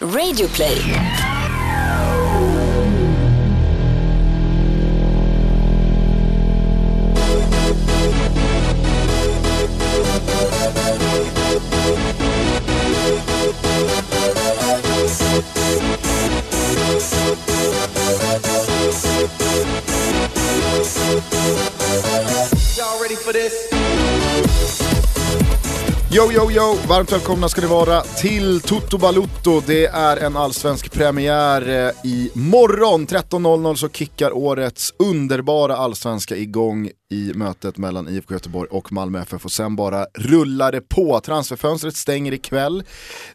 Radioplay. Yo, yo, yo! Varmt välkomna ska ni vara till Toto Balutto. Det är en allsvensk premiär eh, i morgon. 13.00 så kickar årets underbara allsvenska igång i mötet mellan IFK Göteborg och Malmö FF och sen bara rullar det på. Transferfönstret stänger ikväll.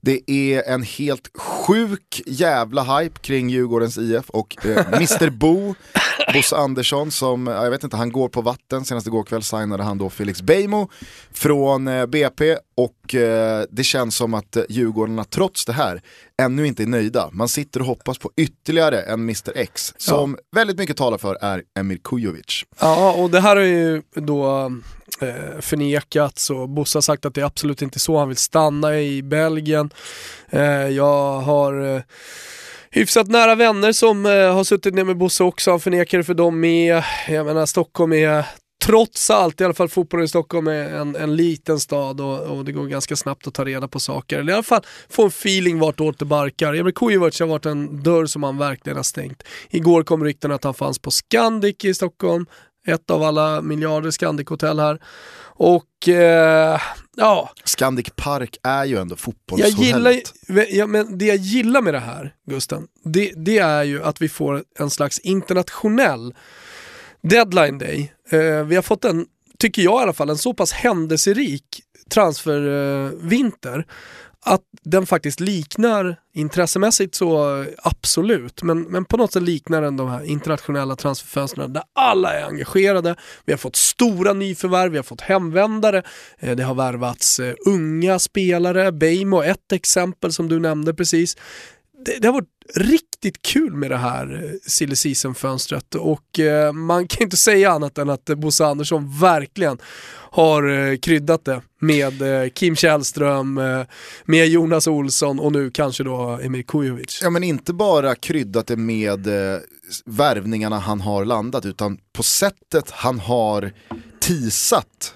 Det är en helt sjuk jävla hype kring Djurgårdens IF och eh, Mr Bo, Bosse Andersson som, jag vet inte, han går på vatten. Senast igår kväll signade han då Felix Beijmo från eh, BP och eh, det känns som att eh, Djurgårdarna trots det här ännu inte är nöjda. Man sitter och hoppas på ytterligare en Mr X som väldigt mycket talar för är Emir Kujovic. Ja, och det här har ju då eh, förnekats och Bosse har sagt att det är absolut inte så han vill stanna i Belgien. Eh, jag har hyfsat nära vänner som eh, har suttit ner med Bosse också, han förnekar det för dem med. Jag menar Stockholm är trots allt, i alla fall fotbollen i Stockholm är en, en liten stad och, och det går ganska snabbt att ta reda på saker. Eller i alla fall få en feeling vartåt det barkar. Emil Kujovic har varit en dörr som han verkligen har stängt. Igår kom rykten att han fanns på Scandic i Stockholm, ett av alla miljarder Scandic-hotell här. Och eh, ja, Scandic Park är ju ändå jag fotbollshotellet. gillar, ja, men det jag gillar med det här, Gusten, det, det är ju att vi får en slags internationell deadline day. Eh, vi har fått en, tycker jag i alla fall, en så pass händelserik transfervinter att den faktiskt liknar, intressemässigt så absolut, men, men på något sätt liknar den de här internationella transferfönstren där alla är engagerade. Vi har fått stora nyförvärv, vi har fått hemvändare, eh, det har värvats eh, unga spelare, Beijmo ett exempel som du nämnde precis. Det, det har varit riktigt kul med det här eh, silly season-fönstret och eh, man kan inte säga annat än att Bosse Andersson verkligen har eh, kryddat det med eh, Kim Källström, eh, med Jonas Olsson och nu kanske då Emir Kujovic. Ja men inte bara kryddat det med eh, värvningarna han har landat utan på sättet han har teasat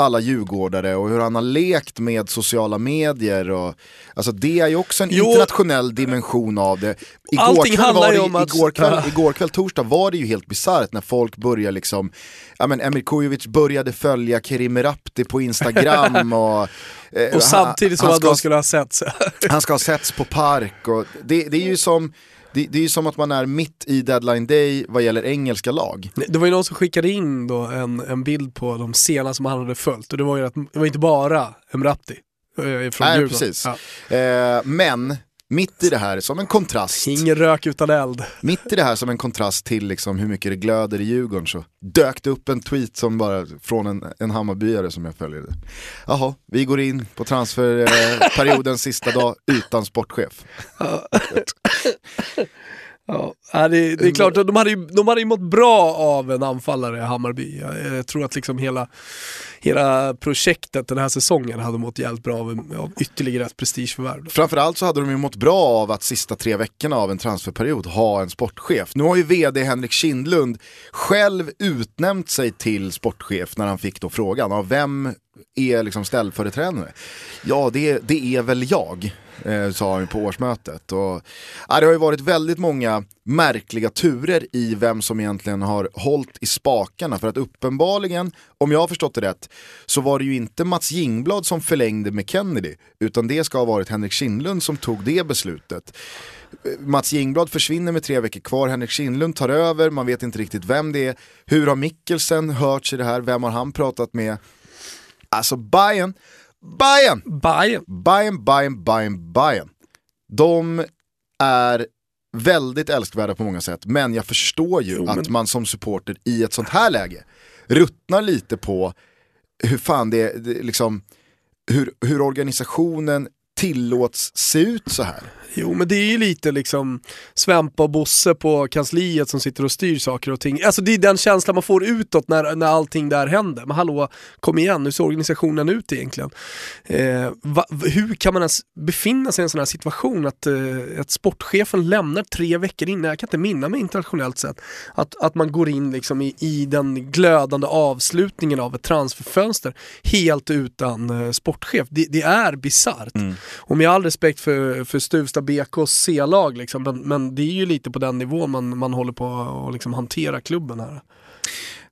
alla djurgårdare och hur han har lekt med sociala medier. Och, alltså det är ju också en Jo. internationell dimension av det. Igår Allting kväll, handlar ju om att- igår, kväll, igår kväll torsdag var det ju helt bisarrt när folk började liksom, ja men Emir Kujovic började följa Kerim Rapti på Instagram och... eh, Och samtidigt som han han ska skulle ha sett så. han ska ha setts på park och det, det är ju som det, det är ju som att man är mitt i deadline day vad gäller engelska lag. Det var ju någon som skickade in då en, en bild på de scener som han hade följt och det var ju att, det var inte bara Emrapti eh, från Nej, Djurgården. precis. Ja. Eh, men mitt i det här, som en kontrast, Ingen rök utan eld. mitt i det här som en kontrast till liksom hur mycket det glöder i Djurgården så dök det upp en tweet som bara från en, en Hammarbyare som jag följer. Jaha, vi går in på transferperiodens sista dag utan sportchef. Ja, det, det är klart att de hade, ju, de hade ju mått bra av en anfallare i Hammarby. Jag, jag tror att liksom hela, hela projektet den här säsongen hade mått jävligt bra av, av ytterligare ett prestigeförvärv. Framförallt så hade de ju mått bra av att sista tre veckorna av en transferperiod ha en sportchef. Nu har ju vd Henrik Kindlund själv utnämnt sig till sportchef när han fick då frågan. Ja, vem är liksom ställföreträdare? Ja, det, det är väl jag, eh, sa han på årsmötet. Och, ja, det har ju varit väldigt många märkliga turer i vem som egentligen har hållit i spakarna. För att uppenbarligen, om jag har förstått det rätt, så var det ju inte Mats Jingblad som förlängde med Kennedy, utan det ska ha varit Henrik Kindlund som tog det beslutet. Mats Jingblad försvinner med tre veckor kvar, Henrik Kindlund tar över, man vet inte riktigt vem det är. Hur har Mikkelsen hört i det här, vem har han pratat med? Alltså Bayern, Bayern, Bayern. Bayern, Bayern, Bayern, Bayern. De är väldigt älskvärda på många sätt, men jag förstår ju att man som supporter i ett sånt här läge ruttnar lite på hur fan det, det liksom, hur, hur organisationen tillåts se ut så här. Jo men det är ju lite liksom Svempa och Bosse på kansliet som sitter och styr saker och ting. Alltså det är den känslan man får utåt när, när allting där händer. Men hallå, kom igen, hur ser organisationen ut egentligen? Eh, va, hur kan man ens befinna sig i en sån här situation att, eh, att sportchefen lämnar tre veckor innan, jag kan inte minna mig internationellt sett, att, att man går in liksom i, i den glödande avslutningen av ett transferfönster helt utan eh, sportchef. Det, det är bisarrt. Mm. Och med all respekt för, för Stuvsta BKs C-lag, liksom, men, men, det är ju lite på den nivån man, man håller på att liksom hantera klubben här.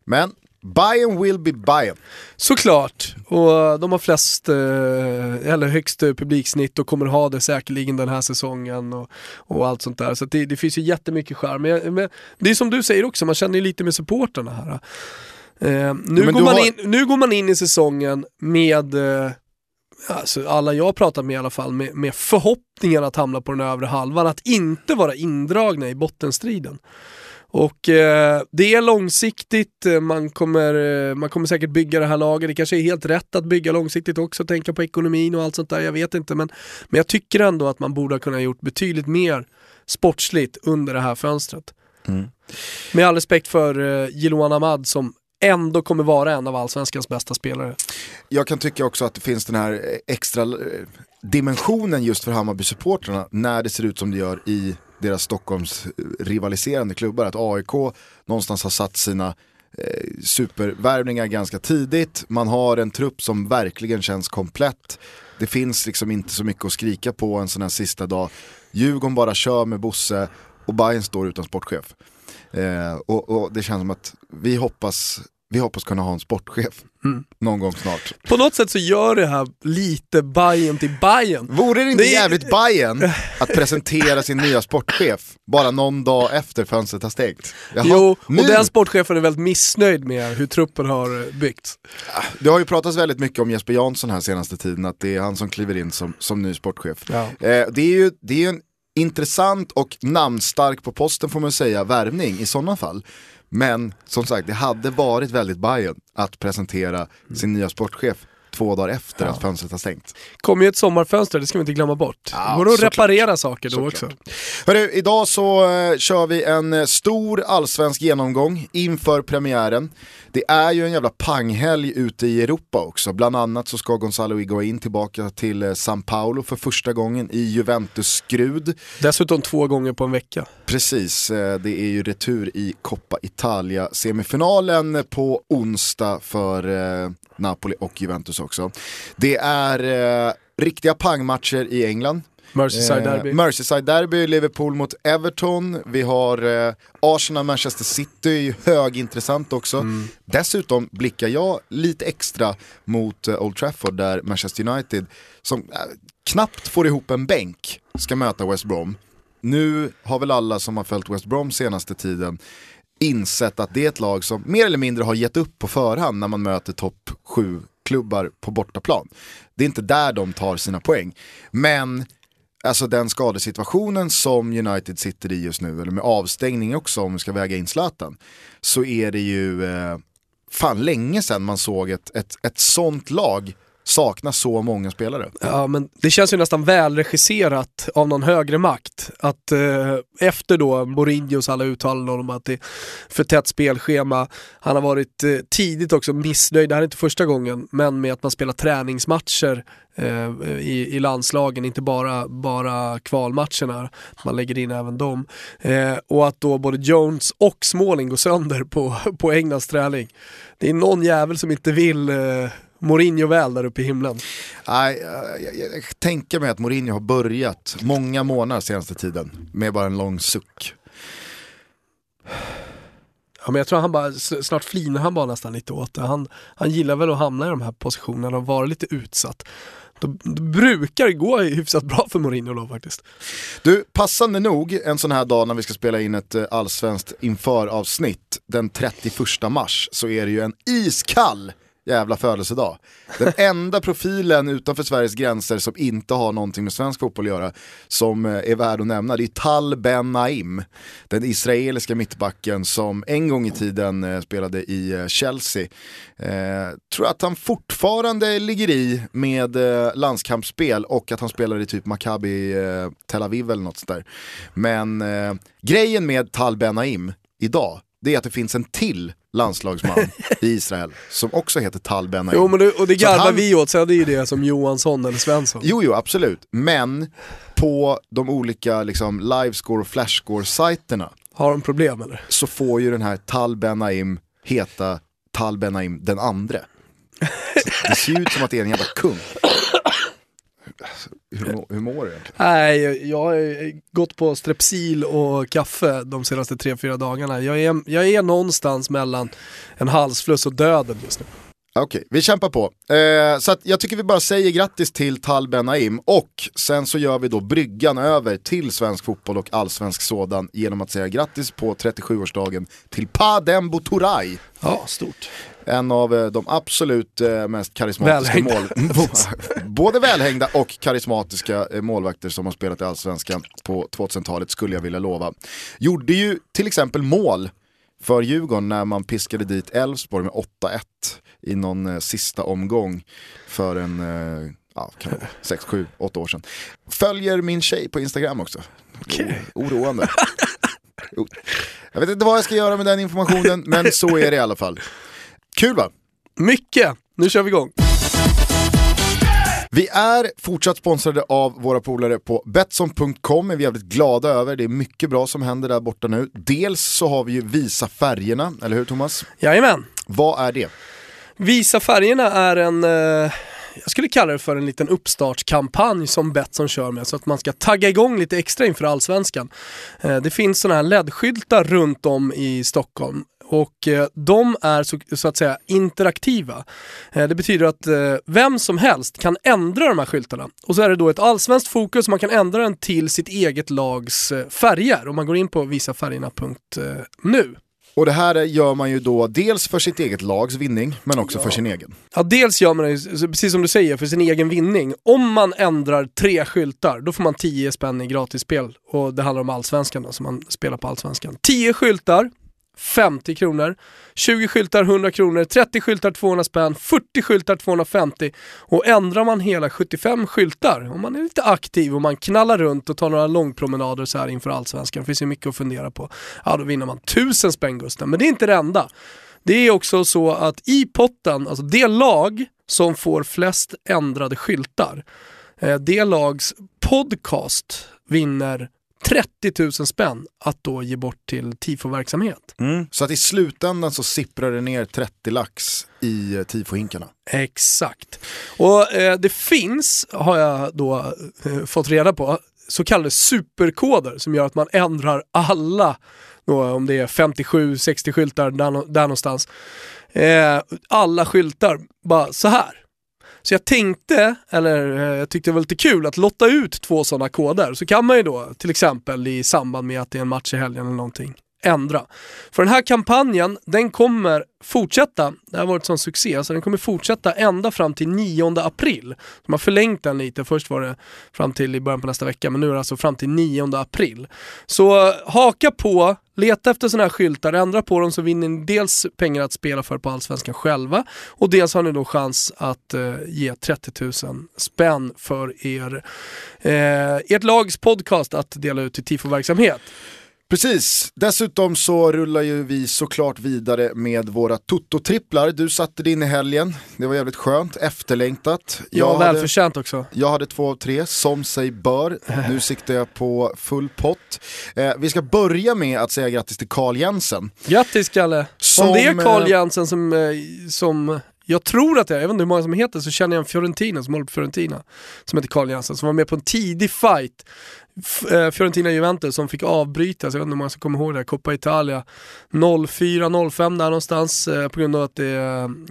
Men Bayern will be Bayern. Såklart, och de har flest, eh, eller högst publiksnitt och kommer ha det säkerligen den här säsongen och, och allt sånt där. Så det, det finns ju jättemycket charm. Men, men det är som du säger också, man känner ju lite med supporterna här. Eh, nu, går man har... in, nu går man in i säsongen med eh, alltså alla jag pratat med i alla fall, med, med förhoppningen att hamna på den övre halvan, att inte vara indragna i bottenstriden. Och eh, det är långsiktigt, eh, man kommer, eh, man kommer säkert bygga det här laget. Det kanske är helt rätt att bygga långsiktigt också, tänka på ekonomin och allt sånt där, jag vet inte. Men, men jag tycker ändå att man borde ha kunnat gjort betydligt mer sportsligt under det här fönstret. Mm. Med all respekt för eh, Jiloan Ahmad som ändå kommer vara en av allsvenskans bästa spelare. Jag kan tycka också att det finns den här extra eh, dimensionen just för Hammarby-supportrarna när det ser ut som det gör i deras Stockholms eh, rivaliserande klubbar. Att AIK någonstans har satt sina eh, supervärvningar ganska tidigt. Man har en trupp som verkligen känns komplett. Det finns liksom inte så mycket att skrika på en sån här sista dag. Djurgården bara kör med Bosse och Bayern står utan sportchef. Eh, och, och, det känns som att vi hoppas, vi hoppas kunna ha en sportchef mm. någon gång snart. På något sätt så gör det här lite Bayern till Bayern. Vore det inte det... jävligt Bayern att presentera sin nya sportchef bara någon dag efter fönstret har stängt? Jaha, jo, nu. och den sportchefen är väldigt missnöjd med hur truppen har byggts. Det har ju pratats väldigt mycket om Jesper Jansson här senaste tiden, att det är han som kliver in som, som ny sportchef. Ja. Eh, det är ju det är en intressant och namnstark på posten får man säga, värvning i sådana fall. Men som sagt, det hade varit väldigt Bayern att presentera sin nya sportchef två dagar efter ja. att fönstret har stängt. kommer ju ett sommarfönster, det ska vi inte glömma bort. Ja, Går att reparera klart. saker då så också. Hörru, idag så uh, kör vi en uh, stor allsvensk genomgång inför premiären. Det är ju en jävla panghelg ute i Europa också. Bland annat så ska Gonzalo Higuain tillbaka till uh, San Paulo för första gången i Juventus-skrud. Dessutom två gånger på en vecka. Precis, det är ju retur i Coppa Italia-semifinalen på onsdag för Napoli och Juventus också. Det är eh, riktiga pangmatcher i England. Merseyside Derby. Eh, Merseyside Derby, Liverpool mot Everton. Vi har eh, Arsenal, Manchester City, högintressant också. Mm. Dessutom blickar jag lite extra mot eh, Old Trafford där Manchester United, som eh, knappt får ihop en bänk, ska möta West Brom. Nu har väl alla som har följt West Brom senaste tiden insett att det är ett lag som mer eller mindre har gett upp på förhand när man möter topp 7-klubbar på bortaplan. Det är inte där de tar sina poäng. Men alltså den skadesituationen som United sitter i just nu, eller med avstängning också om vi ska väga in Zlatan, så är det ju eh, fan länge sedan man såg ett, ett, ett sånt lag saknar så många spelare. Ja, men det känns ju nästan välregisserat av någon högre makt. Att eh, efter då Mourinhos alla uttalanden om att det är för tätt spelschema, han har varit eh, tidigt också missnöjd, det här är inte första gången, men med att man spelar träningsmatcher eh, i, i landslagen, inte bara, bara kvalmatcherna, man lägger in även dem. Eh, och att då både Jones och Småling går sönder på, på Englands träning. Det är någon jävel som inte vill eh, Mourinho väl där uppe i himlen? Nej, jag, jag, jag, jag tänker mig att Mourinho har börjat många månader senaste tiden med bara en lång suck. Ja, men jag tror han bara, snart flinar han bara nästan lite åt det. Han, han gillar väl att hamna i de här positionerna och vara lite utsatt. Då, då brukar det gå hyfsat bra för Mourinho då faktiskt. Du, passande nog en sån här dag när vi ska spela in ett eh, allsvenskt inför-avsnitt den 31 mars så är det ju en iskall jävla födelsedag. Den enda profilen utanför Sveriges gränser som inte har någonting med svensk fotboll att göra som eh, är värd att nämna det är Tal Ben Naim. Den israeliska mittbacken som en gång i tiden eh, spelade i eh, Chelsea. Eh, tror att han fortfarande ligger i med eh, landskampsspel och att han spelar i typ Maccabi eh, Tel Aviv eller något sånt där. Men eh, grejen med Tal Ben Naim idag, det är att det finns en till landslagsman i Israel som också heter Tal Ben. Jo men det, och det garvar han- vi åt, sen är det ju det som Johansson eller Svensson. Jo, jo, absolut. Men på de olika liksom, livescore och flashscore-sajterna Har de problem eller? så får ju den här Tal Ben heta Tal Ben den andre. Så Det ser ut som att det är en jävla kung. Hur, hur mår du egentligen? Nej, jag har gått på strepsil och kaffe de senaste tre fyra dagarna. Jag är, jag är någonstans mellan en halsfluss och döden just nu. Okej, vi kämpar på. Eh, så jag tycker vi bara säger grattis till Tal Ben Naim och sen så gör vi då bryggan över till svensk fotboll och allsvensk sådan genom att säga grattis på 37-årsdagen till Padembo Turay. Ja, stort. En av eh, de absolut eh, mest karismatiska mål... Både välhängda och karismatiska eh, målvakter som har spelat i Allsvenskan på 2000-talet skulle jag vilja lova. Gjorde ju till exempel mål för Djurgården när man piskade dit Elfsborg med 8-1 i någon eh, sista omgång för en, eh, ja, kan det vara, 6, 7, 8 år sedan. Följer min tjej på Instagram också. Oroande. Jag vet inte vad jag ska göra med den informationen, men så är det i alla fall. Kul va? Mycket! Nu kör vi igång. Vi är fortsatt sponsrade av våra polare på Betsson.com, är vi jävligt glada över. Det är mycket bra som händer där borta nu. Dels så har vi ju Visa färgerna, eller hur Thomas? Jajamän. Vad är det? Visa färgerna är en, eh, jag skulle kalla det för en liten uppstartskampanj som Betsson kör med så att man ska tagga igång lite extra inför allsvenskan. Eh, det finns sådana här LED-skyltar runt om i Stockholm och eh, de är så, så att säga interaktiva. Eh, det betyder att eh, vem som helst kan ändra de här skyltarna och så är det då ett allsvenskt fokus, man kan ändra den till sitt eget lags färger om man går in på visafärgerna.nu. Och det här gör man ju då dels för sitt eget lags vinning, men också för sin egen. Ja, dels gör man det, så precis som du säger, för sin egen vinning. Om man ändrar tre skyltar, då får man 10 spänn i gratisspel. Och det handlar om allsvenskan då, som man spelar på allsvenskan. 10 skyltar, 50 kronor. 20 skyltar 100 kronor, 30 skyltar 200 spänn, 40 skyltar 250 och ändrar man hela 75 skyltar, om man är lite aktiv och man knallar runt och tar några långpromenader så här inför allsvenskan, det finns ju mycket att fundera på, ja då vinner man 1000 spänn Gusten. Men det är inte det enda. Det är också så att i potten, alltså det lag som får flest ändrade skyltar, eh, det lags podcast vinner 30 000 spänn att då ge bort till tifo-verksamhet. Så att i slutändan så sipprar det ner 30 lax i eh, tifohinkarna. Exakt. Och eh, det finns, har jag då eh, fått reda på, så kallade superkoder som gör att man ändrar alla, då, om det är 57-60 skyltar där, där någonstans, eh, alla skyltar bara så här. Så jag tänkte, eller eh, jag tyckte det var lite kul att lotta ut två sådana koder. Så kan man ju då till exempel i samband med att det är en match i helgen eller någonting ändra. För den här kampanjen, den kommer fortsätta, det har varit sån succé, så den kommer fortsätta ända fram till 9 april. De har förlängt den lite, först var det fram till i början på nästa vecka, men nu är det alltså fram till 9 april. Så eh, haka på, leta efter sådana här skyltar, ändra på dem så vinner ni dels pengar att spela för på Allsvenskan själva och dels har ni då chans att eh, ge 30 000 spänn för er, eh, ert lags podcast att dela ut till tifoverksamhet. Precis, dessutom så rullar ju vi såklart vidare med våra Toto-tripplar. Du satte din i helgen, det var jävligt skönt, efterlängtat. Ja, hade, välförtjänt också. jag hade två av tre, som sig bör. Nu siktar jag på full pott. Eh, vi ska börja med att säga grattis till Carl Jensen. Grattis Kalle! Som, Om det är Carl eh, Jensen som, eh, som jag tror att det är, jag vet inte hur många som heter, så känner jag en Fiorentina som håller på Fiorentina. Som heter Carl Jensen, som var med på en tidig fight. Eh, Fiorentina-Juventus som fick avbrytas, jag vet inte hur många som kommer ihåg det, Coppa Italia 04-05 där någonstans eh, på grund av att det,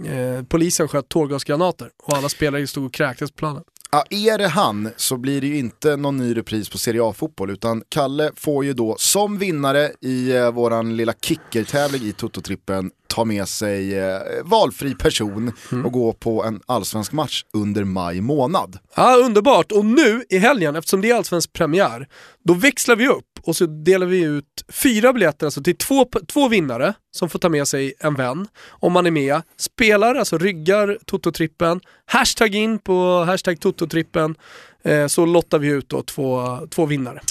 eh, eh, polisen sköt tårgasgranater och alla spelare stod och kräktes på planen ja, är det han så blir det ju inte någon ny repris på Serie A-fotboll utan Kalle får ju då som vinnare i eh, våran lilla kickertävling i Toto-trippen ta med sig eh, valfri person Mm. och gå på en allsvensk match under maj månad. Ja, underbart. Och nu i helgen, eftersom det är allsvensk premiär, då växlar vi upp och så delar vi ut fyra biljetter alltså till två, två vinnare som får ta med sig en vän om man är med. Spelar, alltså ryggar Toto-trippen, hashtag in på hashtag Toto-trippen så lottar vi ut då två, två vinnare.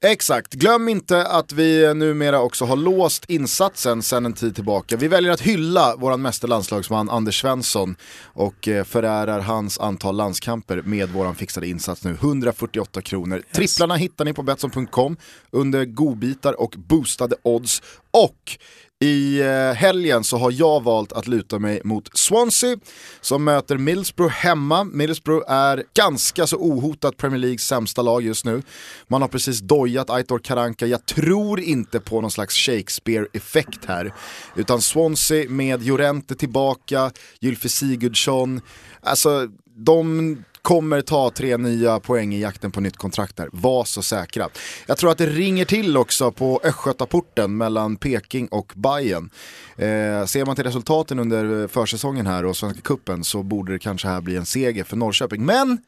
Exakt, glöm inte att vi numera också har låst insatsen sedan en tid tillbaka. Vi väljer att hylla våran mäster landslagsman Anders Svensson och eh, förärar hans antal landskamper med våran fixade insats nu. 148 kronor. Tripplarna hittar ni på Betsson.com under godbitar och boostade odds. Och i eh, helgen så har jag valt att luta mig mot Swansea som möter Middlesbrough hemma. Middlesbrough är ganska så ohotat Premier Leagues sämsta lag just nu. Man har precis dojat Aitor Karanka. Jag tror inte på någon slags Shakespeare-effekt här. Utan Swansea med Jorente tillbaka, Gylfi Sigurdsson. Alltså, de kommer ta tre nya poäng i jakten på nytt kontrakt där. Var så säkra. Jag tror att det ringer till också på Östgötaporten mellan Peking och Bayern. Eh, ser man till resultaten under försäsongen här och Svenska Kuppen så borde det kanske här bli en seger för Norrköping. Men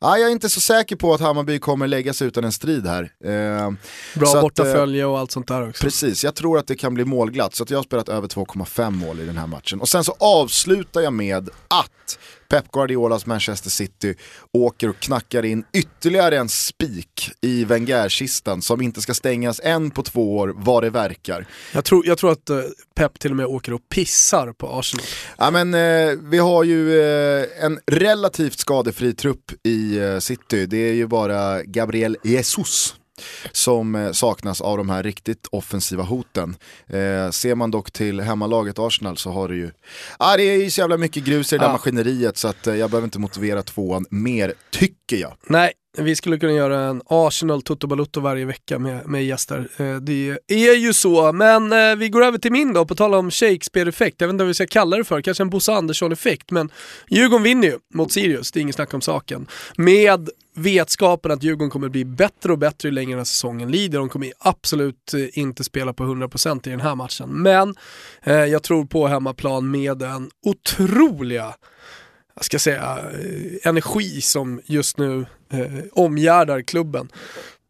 ja, jag är inte så säker på att Hammarby kommer lägga sig utan en strid här. Eh, Bra bortafölje och allt sånt där också. Precis, jag tror att det kan bli målglatt så att jag har spelat över 2,5 mål i den här matchen. Och sen så avslutar jag med att Pep Guardiolas Manchester City åker och knackar in ytterligare en spik i Wenger-kistan som inte ska stängas än på två år vad det verkar. Jag tror, jag tror att eh, Pep till och med åker och pissar på Arsenal. Ja, men, eh, vi har ju eh, en relativt skadefri trupp i eh, City. Det är ju bara Gabriel Jesus som eh, saknas av de här riktigt offensiva hoten. Eh, ser man dock till hemmalaget Arsenal så har det ju, ah, det är ju så jävla mycket grus i det där Ja. maskineriet så att eh, jag behöver inte motivera tvåan mer, tycker jag. Nej, vi skulle kunna göra en Arsenal Toto Balutto varje vecka med, med gäster. Eh, det är ju så, men eh, vi går över till min då, på tal om Shakespeare-effekt. Jag vet inte vad vi ska kalla det för, kanske en Bosse Andersson-effekt. Men Djurgården vinner ju mot Sirius, det är inget snack om saken. Med vetskapen att Djurgården kommer bli bättre och bättre ju längre den här säsongen lider. De kommer absolut eh, inte spela på 100% i den här matchen. Men eh, jag tror på hemmaplan med den otroliga jag ska säga, eh, energi som just nu eh, omgärdar klubben.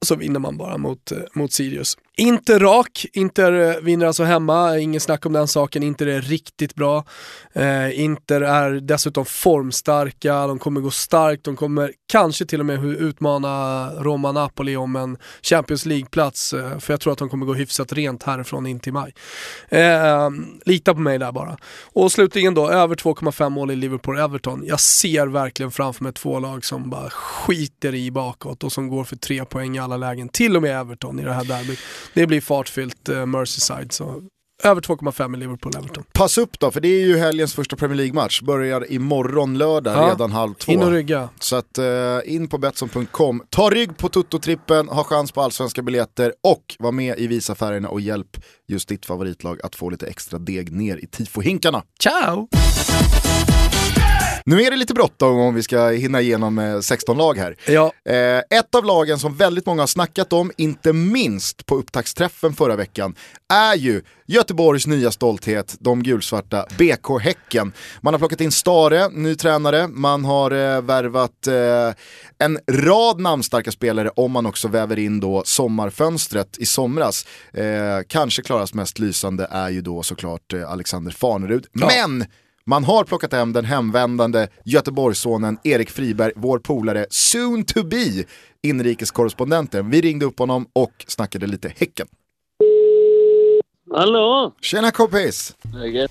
Och så vinner man bara mot, eh, mot Sirius. Inte rak, Inter eh, vinner alltså hemma, ingen snack om den saken. Inter är riktigt bra. Eh, Inter är dessutom formstarka, de kommer gå starkt, de kommer kanske till och med utmana Roma Napoli om en Champions League-plats. Eh, för jag tror att de kommer gå hyfsat rent härifrån in till maj. Eh, lita på mig där bara. Och slutligen då, över 2,5 mål i Liverpool-Everton. Jag ser verkligen framför mig två lag som bara skiter i bakåt och som går för tre poäng i alla lägen. Till och med Everton i det här derbyt. Det blir fartfyllt eh, Merseyside. Så över 2,5 i Liverpool-Everton. Pass upp då, för det är ju helgens första Premier League-match, börjar imorgon lördag Ja. redan halv två. In och rygga. Så att eh, in på Betsson.com, ta rygg på Toto-trippen, ha chans på allsvenska biljetter och var med i Visafärgerna och hjälp just ditt favoritlag att få lite extra deg ner i tifohinkarna. Ciao! Nu är det lite bråttom om vi ska hinna igenom eh, 16 lag här. Ja, Eh, ett av lagen som väldigt många har snackat om, inte minst på upptaktsträffen förra veckan, är ju Göteborgs nya stolthet, de gulsvarta BK Häcken. Man har plockat in Stare, ny tränare, man har eh, värvat eh, en rad namnstarka spelare om man också väver in då sommarfönstret i somras. Eh, kanske klarast mest lysande är ju då såklart eh, Alexander Farnerud. Ja. Men man har plockat hem den hemvändande Göteborgssonen Erik Friberg, vår polare, soon to be inrikeskorrespondenten. Vi ringde upp honom och snackade lite Häcken. Hallå! Tjena kompis! Läget?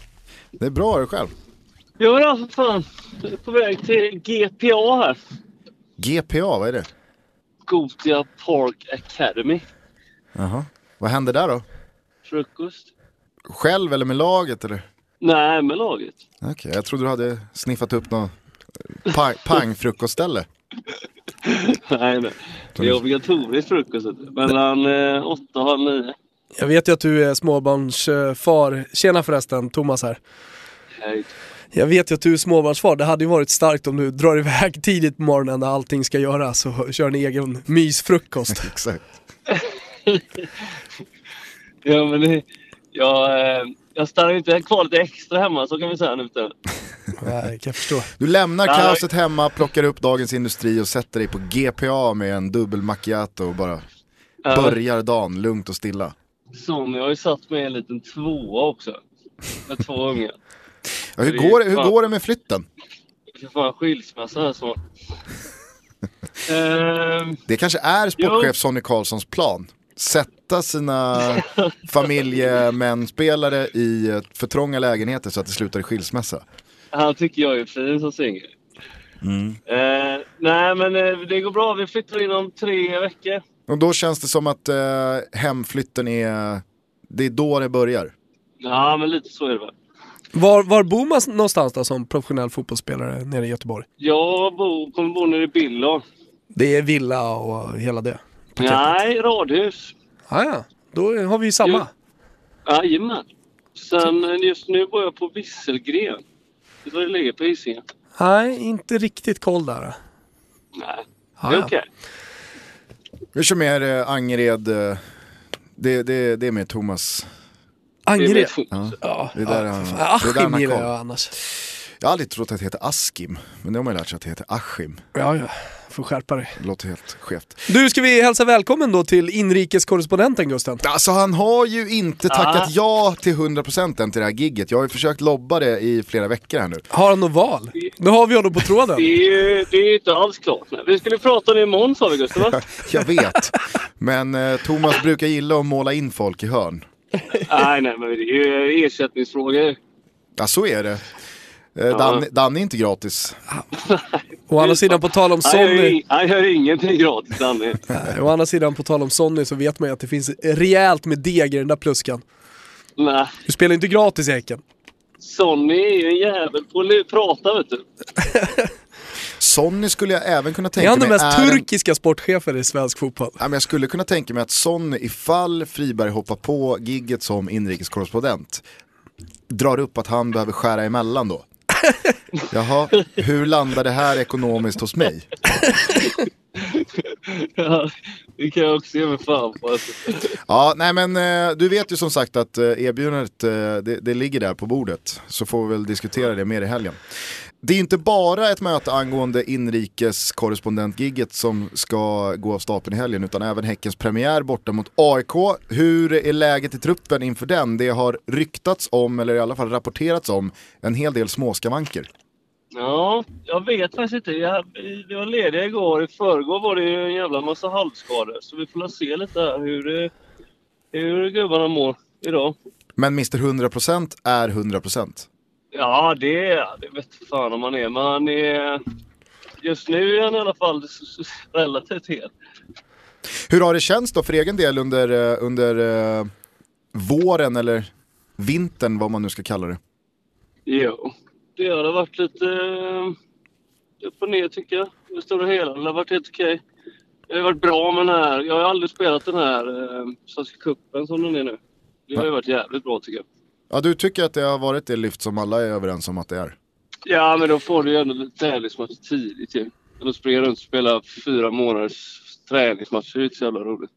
Det är bra, är du själv? Jo då, för fan. Jag är på väg till GPA här. GPA, vad är det? Gotia Park Academy. Jaha. Vad händer där då? Frukost. Själv eller med laget eller? Nej, med laget. Okej, jag trodde du hade sniffat upp något pang, pang-frukostställe. Nej, nej. Det är obligatoriskt frukost. Mellan eh, åtta och halv nio. jag vet ju att du är småbarnsfar. Tjena förresten, Thomas här. Hej. Jag vet ju att du är småbarnsfar, det hade ju varit starkt om du drar iväg tidigt på morgonen när allting ska göras och kör en egen mysfrukost. Exakt. Ja, men det, jag, eh, jag stannar inte kvar lite extra hemma, så kan vi säga nu. för. Nej, kan jag förstå. Du lämnar Ja. kaoset hemma, plockar upp Dagens Industri och sätter dig på GPA med en dubbel macchiato och bara Ja, börjar dagen lugnt och stilla. Som jag har ju satt med en liten tvåa också. Med två ungar. Ja, hur, Det är går det, hur fan- går det med flytten? Jag ska få en skilsmässa här snart. Ehm, Det kanske är sportchef Sonny Karlssons plan. Sätta sina familjemänspelare i för trånga lägenheter så att det slutar i skilsmässa. han tycker jag är fin som singel. Eh, nej, men eh, det går bra. Vi flyttar inom tre veckor. Och då känns det som att eh, hemflytten är, det är då det börjar. Ja, men lite så är det väl. Var, var bor man någonstans då som professionell fotbollsspelare nere i Göteborg? Jag bor, kommer bo nere i Billund. Det är villa och hela det? Nej, radhus. Ah, ja, då har vi ju samma. Jajamän. Sen eh, just nu bor jag på Visselgren. Det var det ligger på Hisingen. Nej, inte riktigt koll där. Nej, Ah, det är ja. okej. Vi kör mer eh, Angered, eh, det, det, det är med Thomas. Det är Angered. Ja. Ja, Det är där ja, han- fan. det är där han Askim har gillar koll. jag annars. Jag har aldrig trott att det heter Askim, men det har man ju lärt sig att det heter Askim. Ja, ja. Får skärpa dig. Det låter helt skevt. Du, ska vi hälsa välkommen då till inrikeskorrespondenten Gusten? Alltså han har ju inte tackat Ah. ja till 100% än till det här gigget. Jag har ju försökt lobba det i flera veckor här nu. Har han något val? Nu har vi honom på tråden. Det är ju det är ju inte alls klart. Vi skulle prata om det imorgon sa vi Gustav va? Jag vet. Men eh, Thomas brukar gilla att måla in folk i hörn. nej, nej, men det är ju ersättningsfrågor. Ja, så är det. Eh, Danne, Danne är inte gratis. Å andra sidan på tal om Sonny, han gör ingenting gratis Danne. å andra sidan på tal om Sonny så vet man ju att det finns rejält med deg i den där pluskan. Nej, Du spelar inte gratis i Häcken. Sonny är ju en jävel på att prata vet du. Sonny skulle jag även kunna Är tänka han den mig mest är en- turkiska sportchefen i svensk fotboll? Ja, men jag skulle kunna tänka mig att Sonny, ifall Friberg hoppar på gigget som inrikeskorrespondent, drar upp att han behöver skära emellan då. Jaha, hur landar det här ekonomiskt hos mig? Ja, det kan jag också ge mig fan på. Alltså. Ja, nej men eh, du vet ju som sagt att eh, erbjudandet, eh, det, det ligger där på bordet. Så får vi väl diskutera det mer i helgen. Det är inte bara ett möte angående inrikeskorrespondentgigget som ska gå av stapeln i helgen utan även Häckens premiär borta mot AIK. Hur är läget i truppen inför den? Det har ryktats om, eller i alla fall rapporterats om, en hel del småskavanker. Ja, jag vet faktiskt inte. Jag, vi var lediga igår. I förrgår var det ju en jävla massa halvskador. Så vi får se lite här hur, hur gubbarna mår idag. Men Mr 100% är 100%. Ja, det, det vet fan om man är. Men han är... Just nu är han i alla fall relativt hel. Hur har det känts då för egen del under, eh, under eh, våren eller vintern, vad man nu ska kalla det? Jo, det har varit lite eh, upp och ner tycker jag. I det stora hela. Det har varit helt okej. Det har varit bra med den här. Jag har aldrig spelat den här eh, Svenska cupen som den är nu. Det har ju varit jävligt bra tycker jag. Ja, du tycker att det har varit det lyft som alla är överens om att det är? Ja, men då får du ju ändå lite tävlingsmatcher tidigt ju. Då springer jag runt och spelar fyra månaders träningsmatcher. Det är inte så jävla roligt.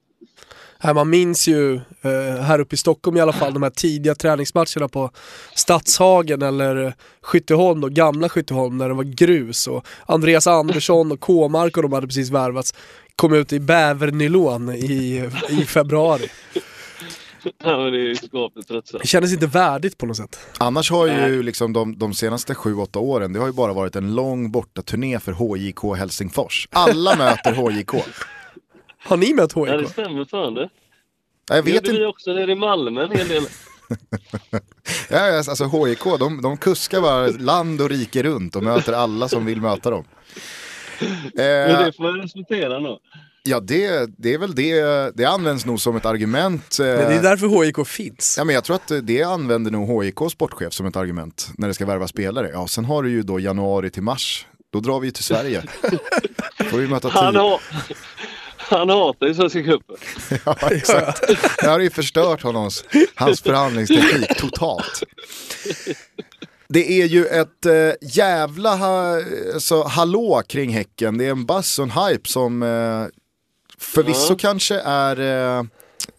Här man minns ju, eh, här uppe i Stockholm i alla fall, de här tidiga träningsmatcherna på Stadshagen eller eh, Skytteholm då, gamla Skytteholm när det var grus och Andreas Andersson och K-mark och de hade precis värvats. Kom ut i bävernylon i, i februari. Ja, men det är ju skapligt tröttsamt. Det kändes inte värdigt på något sätt. Annars har ju liksom de, de senaste 7-8 åren, det har ju bara varit en lång bortaturné för HJK Helsingfors. Alla möter HJK. Har ni mött Ja, det stämmer fan det. Jag vet gjorde vi inte, också nere i Malmö en hel del. ja, alltså HJK, de, de kuskar bara land och rike runt och möter alla som vill möta dem. Men Eh, det får jag respektera nog. Ja, det, det är väl det, det används nog som ett argument. eh, Men det är därför HIK finns. Ja, men jag tror att det använder nog HIK sportchef som ett argument när det ska värva spelare. Ja, sen har du ju då januari till mars. Då drar vi ju till Sverige. får vi möta Han, har, han hatar ju Svenska cupen. Ja, exakt. Det har ju förstört honom, hans förhandlingsteknik totalt. Det är ju ett eh, jävla ha, alltså, hallå kring Häcken. Det är en buzz och en hype som eh, förvisso Ja. kanske är eh,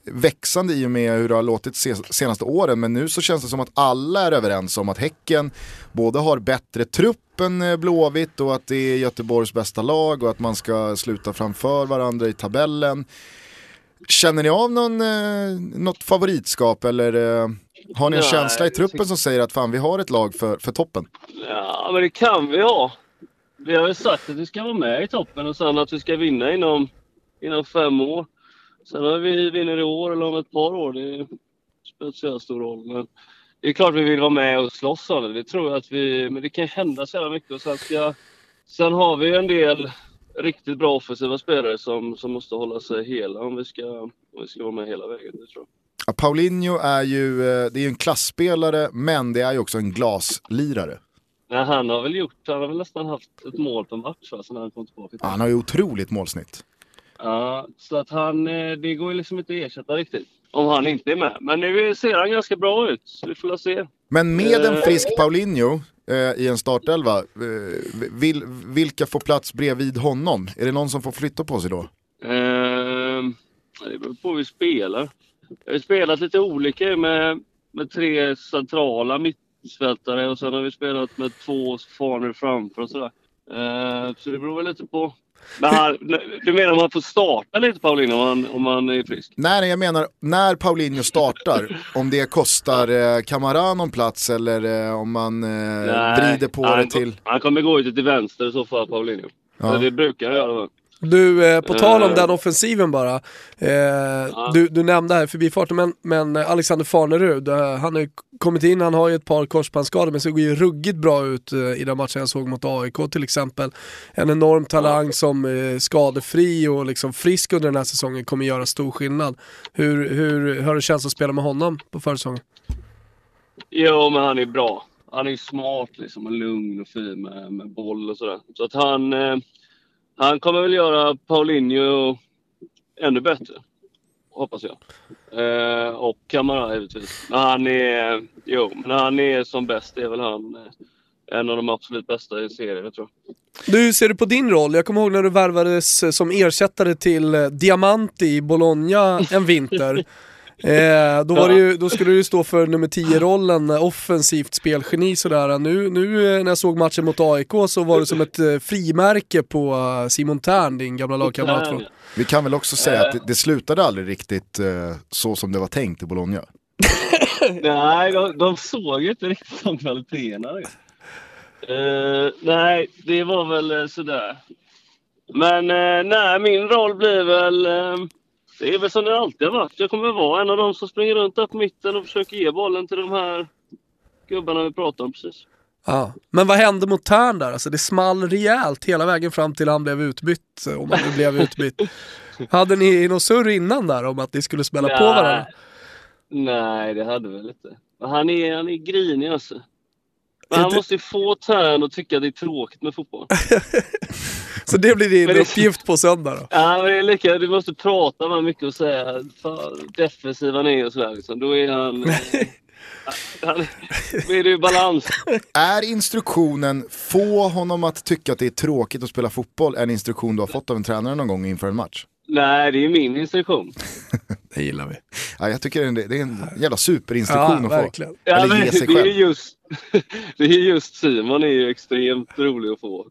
växande i och med hur det har låtit se, senaste åren. Men nu så känns det som att alla är överens om att Häcken både har bättre trupp än eh, Blåvitt och att det är Göteborgs bästa lag och att man ska sluta framför varandra i tabellen. Känner ni av någon, eh, något favoritskap eller eh, har ni en Nej, känsla i truppen som säger att fan vi har ett lag för, för toppen? Ja, men det kan vi ha. Vi har ju sagt att vi ska vara med i toppen och sen att vi ska vinna inom, inom fem år. Sen om vi vinner i år eller om ett par år, det spelar inte så stor roll. Men det är klart vi vill vara med och slåss om det. Det tror jag att vi... Men det kan hända så jävla mycket. Och sen, ska, sen har vi en del riktigt bra offensiva spelare som, som måste hålla sig hela om vi, ska, om vi ska vara med hela vägen. Det tror jag. Ja, Paulinho är ju, eh, det är ju en klassspelare men det är ju också en glaslirare. Nej, han har väl gjort... Han har väl nästan haft ett mål per match va, sen han kom tillbaka. Ja, han har ju otroligt målsnitt. Ja, så att han, eh, det går ju liksom inte att ersätta riktigt. Om han inte är med. Men nu ser han ganska bra ut, så vi får se. Men med en Eh. frisk Paulinho eh, i en startelva, eh, vil, vilka får plats bredvid honom? Är det någon som får flytta på sig då? Ehm, det beror på hur vi spelar. Vi har spelat lite olika med, med tre centrala mittfältare och sen har vi spelat med två farner framför och sådär. Ehm, så det beror väl lite på. Men han, du menar om han får starta lite Paulinho om han, om han är frisk? Nej, nej, jag menar när Paulinho startar, om det kostar eh, någon plats eller eh, om man eh, vrider på han, det till... Han kommer gå ut till vänster i så fall, Paulinho. Ja. Det brukar han göra. Du, eh, på tal om Eh. den offensiven bara. Eh, du, du nämnde här förbifarten, men, men Alexander Farnerud, eh, han har ju kommit in, han har ju ett par korsbandsskador, men såg ju ruggigt bra ut eh, i den matchen jag såg mot AIK till exempel. En enorm talang som är skadefri och liksom frisk under den här säsongen kommer göra stor skillnad. Hur, hur har det känts att spela med honom på försäsongen? Jo, men han är bra. Han är smart liksom och lugn och fin med, med boll och sådär. Så att han, eh, han kommer väl göra Paulinho ännu bättre. Hoppas jag. Eh, och Kamara givetvis. Men han är, jo, men han är som bäst är väl han eh, en av de absolut bästa i serien, jag tror Du, hur ser du på din roll? Jag kommer ihåg när du värvades eh, som ersättare till eh, Diamanti i Bologna en vinter. Eh, då, var det ju, då skulle du ju stå för nummer 10-rollen, eh, offensivt spelgeni sådär. Nu, nu eh, när jag såg matchen mot AIK så var du som ett eh, frimärke på eh, Simon Tern, din gamla lagkamrat. Vi kan väl också säga att det, det slutade aldrig riktigt eh, så som det var tänkt i Bologna. Nej, de, de såg ju inte riktigt de kvaliteterna. Uh, nej, det var väl sådär. Men eh, nej, min roll blir väl... eh, det är väl som det alltid har varit. Jag kommer vara en av de som springer runt där på mitten och försöker ge bollen till de här gubbarna vi pratar om precis. Ja. Men vad hände mot Tern där? Alltså det small rejält hela vägen fram till han blev utbytt, om han nu blev utbytt. Hade ni något surr innan där om att ni skulle spela på varandra? Nej, det hade vi väl inte. Han är, han är grinig alltså. Men han måste ju få Tern att tycka det är tråkigt med fotboll. Så det blir din det- uppgift på söndag då? Ja, men det är lika, du måste prata med mycket och säga fan, defensiv han är och sådär. Liksom. Då är han... eh, han då är det ju balans. Är instruktionen få honom att tycka att det är tråkigt att spela fotboll en instruktion du har fått av en tränare någon gång inför en match? Nej, det är min instruktion. Det gillar vi. Ja, jag tycker det är en, det är en jävla superinstruktion Ja, att få. verkligen. Ja, Eller men ge sig det är själv. just, det är just Simon är ju extremt rolig att få.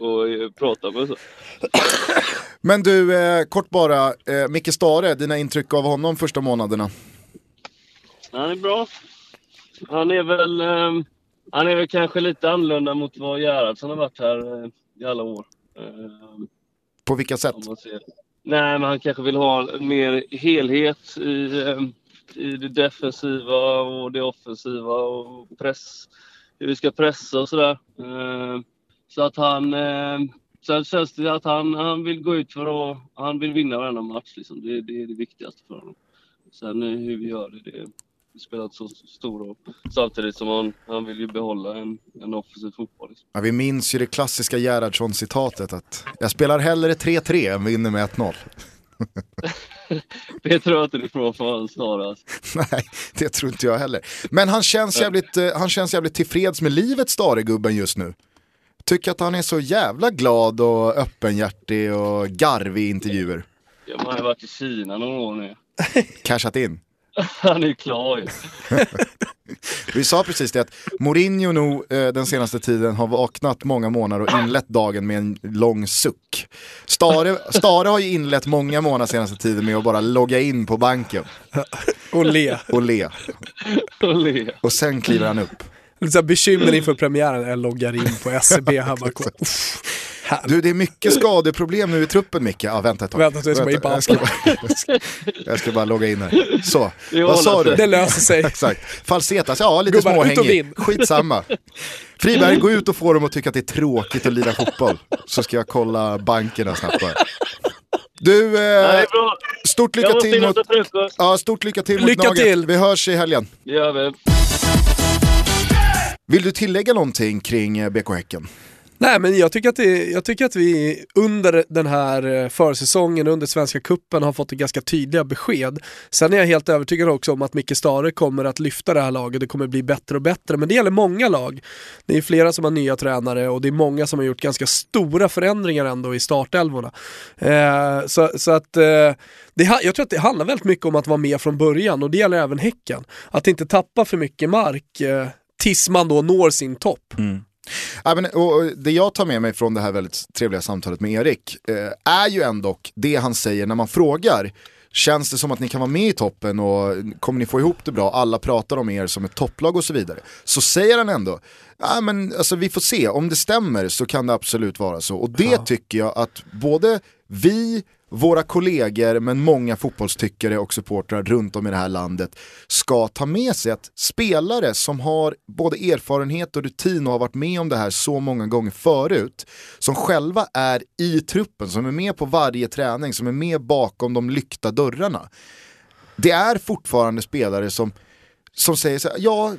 Och eh, prata med så. Men du, eh, kort bara, eh, Micke Stare, dina intryck av honom första månaderna? Han är bra. Han är väl, eh, han är väl kanske lite annorlunda mot vad Gerhardsson har varit här eh, i alla år. Eh, På vilka sätt? Nej, men han kanske vill ha mer helhet i, eh, i det defensiva och det offensiva och press, hur vi ska pressa och sådär. Eh, så att han... Eh, sen känns det att han, han vill gå ut för att... Han vill vinna varenda match. Liksom. Det, det är det viktigaste för honom. Sen eh, hur vi gör det, det, det spelar inte så stor roll. Samtidigt som han, han vill ju behålla en, en offensiv fotboll. Liksom. Ja, vi minns ju det klassiska Gerhardsson-citatet att jag spelar hellre 3-3 än vinner med 1-0. det tror jag inte du får för snarast. Nej, det tror inte jag heller. Men han känns jävligt, eh, han känns jävligt tillfreds med livet, Stare-gubben just nu. Tycker att han är så jävla glad och öppenhjärtig och garvig i intervjuer. Ja, man har varit i Kina några år nu. Cashat in. Han är ju klar ju. Vi sa precis det att Mourinho nog eh, den senaste tiden har vaknat många månader och inlett dagen med en lång suck. Stare, Stare har ju inlett många månader senaste tiden med att bara logga in på banken Och le. och le. Och le. Och sen kliver han upp. Lite bekymmer inför premiären, jag loggar in på SCB här bara. Du det är mycket skadeproblem nu i truppen Micke. Ja vänta ett tag. Vänta jag är på jag, ska bara, jag, ska, jag ska bara logga in här. Så, Det vad sa håller du? Det löser sig. Exakt. Falsetas, ja lite Gubbar, småhängig. Skitsamma. Friberg, gå ut och få dem att tycka att det är tråkigt att lira fotboll. Så ska jag kolla bankerna snabbt bara. Du, eh, det stort Jag lycka till mot... Ja, stort lycka till mot Lycka Gnaget. till. Vi hörs i helgen. Det gör vi. Vill du tillägga någonting kring eh, BK Häcken? Nej men jag tycker, att det, jag tycker att vi under den här eh, försäsongen, under Svenska Kuppen har fått ganska tydliga besked. Sen är jag helt övertygad också om att Micke Stare kommer att lyfta det här laget, det kommer bli bättre och bättre. Men det gäller många lag. Det är flera som har nya tränare och det är många som har gjort ganska stora förändringar ändå i startelvorna. Eh, så, så att eh, det, jag tror att det handlar väldigt mycket om att vara med från början och det gäller även Häcken. Att inte tappa för mycket mark eh, tills man då når sin topp. Mm. Ja, men, och, och det jag tar med mig från det här väldigt trevliga samtalet med Erik eh, är ju ändå det han säger när man frågar Känns det som att ni kan vara med i toppen och kommer ni få ihop det bra? Alla pratar om er som ett topplag och så vidare. Så säger han ändå, ja men alltså vi får se, om det stämmer så kan det absolut vara så. Och det tycker jag att både vi, våra kollegor men många fotbollstyckare och supportrar runt om i det här landet ska ta med sig att spelare som har både erfarenhet och rutin och har varit med om det här så många gånger förut, som själva är i truppen, som är med på varje träning, som är med bakom de lyckta dörrarna. Det är fortfarande spelare som, som säger så här, ja,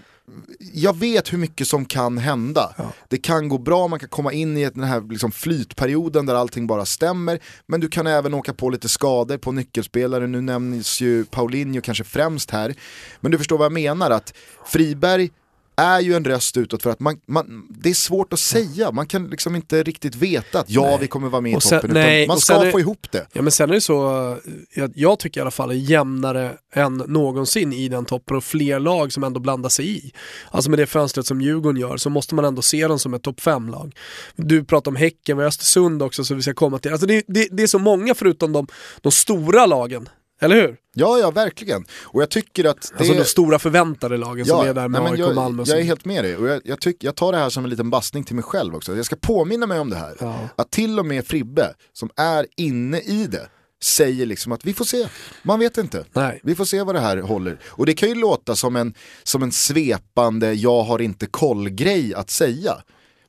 jag vet hur mycket som kan hända. Det kan gå bra, man kan komma in i den här liksom flytperioden där allting bara stämmer. Men du kan även åka på lite skador på nyckelspelare. Nu nämns ju Paulinho kanske främst här. Men du förstår vad jag menar, att Friberg är ju en röst utåt för att man, man, det är svårt att säga, man kan liksom inte riktigt veta att ja Nej. vi kommer vara med i sen- toppen, nej, man ska är- få ihop det. Ja men sen är det så, jag, jag tycker i alla fall är jämnare än någonsin i den toppen och fler lag som ändå blandar sig i. Alltså med det fönstret som Djurgården gör så måste man ändå se dem som ett topp 5-lag. Du pratar om Häcken, vi har Östersund också så vi ska komma till. Alltså det, det, det är så många förutom de, de stora lagen, eller hur? Ja, ja verkligen. Och jag tycker att det Alltså de stora förväntade lagen som är där med nej, AIK och Malmö. Jag är helt med dig och jag, jag, tyck, jag tar det här som en liten bastning till mig själv också. Jag ska påminna mig om det här. Ja. Att till och med Fribbe, som är inne i det, säger liksom att vi får se, man vet inte. Nej. Vi får se vad det här håller. Och det kan ju låta som en, som en svepande, jag har inte koll-grej att säga.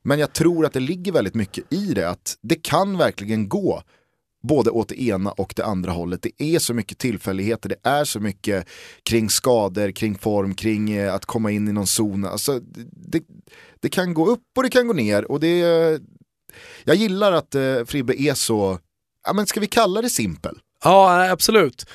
Men jag tror att det ligger väldigt mycket i det, att det kan verkligen gå både åt det ena och det andra hållet. Det är så mycket tillfälligheter, det är så mycket kring skador, kring form, kring eh, att komma in i någon zon. Alltså, det, det kan gå upp och det kan gå ner. Och det, jag gillar att eh, Fribbe är så, ja, men ska vi kalla det simpel? Ja, absolut.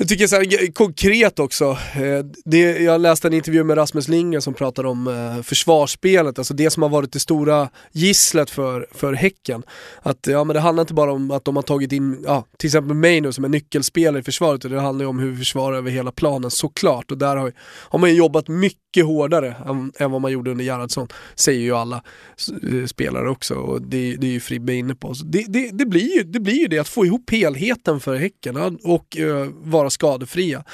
Jag tycker så här, konkret också, eh, det, jag läste en intervju med Rasmus Lindgren som pratade om eh, försvarsspelet, alltså det som har varit det stora gisslet för, för Häcken. Att ja, men det handlar inte bara om att de har tagit in, ja, till exempel mig nu som är nyckelspelare i försvaret, utan det handlar ju om hur vi försvarar över hela planen såklart. Och där har, har man ju jobbat mycket hårdare än, än vad man gjorde under Gerhardsson, säger ju alla eh, spelare också. Och det, det är ju Fribbe inne på. Så det, det, det, blir ju, det blir ju det, att få ihop helheten för Häcken och, och vara vara skadefria.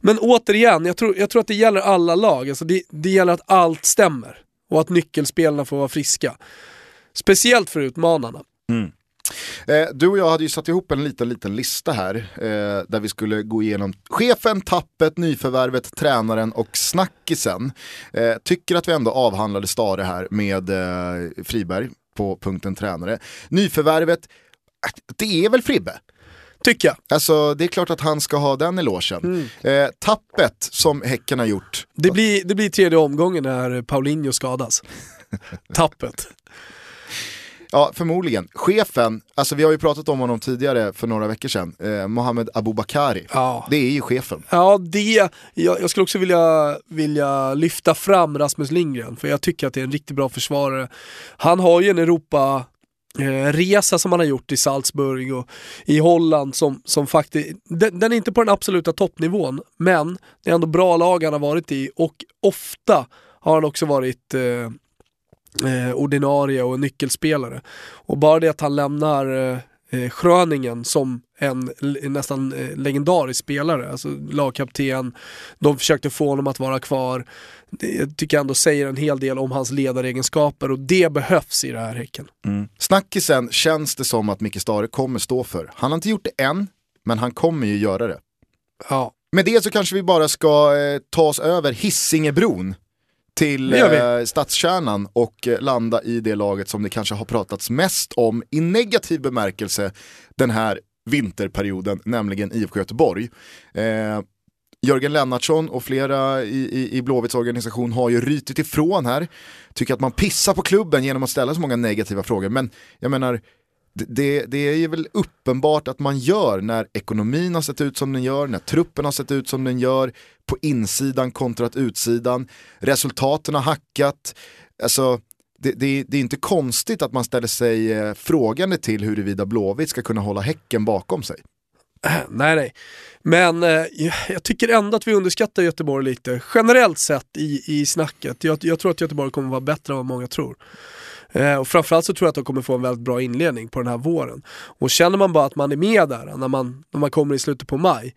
Men återigen, jag tror, jag tror att det gäller alla lag. Alltså det, det gäller att allt stämmer och att nyckelspelarna får vara friska. Speciellt för utmanarna. Mm. Eh, du och jag hade ju satt ihop en liten, liten lista här eh, där vi skulle gå igenom chefen, tappet, nyförvärvet, tränaren och snackisen. Eh, tycker att vi ändå avhandlade Stare här med eh, Friberg på punkten tränare. Nyförvärvet, eh, det är väl Fribbe? Tycker jag. Alltså det är klart att han ska ha den elogen. Eh, tappet som Häcken har gjort, Det blir, det blir tredje omgången när Paulinho skadas. Tappet. Ja, förmodligen. Chefen, alltså vi har ju pratat om honom tidigare för några veckor sedan, eh, Mohamed Abubakari. Ja. Det är ju chefen. Ja, det, jag, jag skulle också vilja, vilja lyfta fram Rasmus Lindgren, för jag tycker att det är en riktigt bra försvarare. Han har ju en Europa eh, resa som han har gjort i Salzburg och i Holland som, som faktiskt, den, den är inte på den absoluta toppnivån, men det är ändå bra lag han har varit i och ofta har han också varit eh, eh, ordinarie och nyckelspelare. Och bara det att han lämnar eh, eh, Schröningen som en nästan eh, legendarisk spelare, alltså lagkapten, de försökte få honom att vara kvar. Det tycker jag ändå säger en hel del om hans ledaregenskaper och det behövs i det här Häcken. Mm. Snackisen känns det som att Micke Stare kommer stå för. Han har inte gjort det än, men han kommer ju göra det. Ja. Med det så kanske vi bara ska eh, ta oss över Hissingebron till eh, stadskärnan och eh, landa i det laget som det kanske har pratats mest om i negativ bemärkelse den här vinterperioden, nämligen IFK Göteborg. Eh, Jörgen Lennartsson och flera i, i, i Blåvitts organisation har ju rytit ifrån här. Tycker att man pissar på klubben genom att ställa så många negativa frågor. Men jag menar, det, det är ju väl uppenbart att man gör när ekonomin har sett ut som den gör, när truppen har sett ut som den gör, på insidan kontra utsidan, resultaten har hackat. Alltså, det, det, det, är inte konstigt att man ställer sig eh, frågande till huruvida Blåvitt ska kunna hålla Häcken bakom sig. Nej, nej. Men eh, jag tycker ändå att vi underskattar Göteborg lite, generellt sett i, i snacket. Jag, jag tror att Göteborg kommer vara bättre än vad många tror. Eh, och framförallt så tror jag att de kommer få en väldigt bra inledning på den här våren. Och känner man bara att man är med där när man, när man kommer i slutet på maj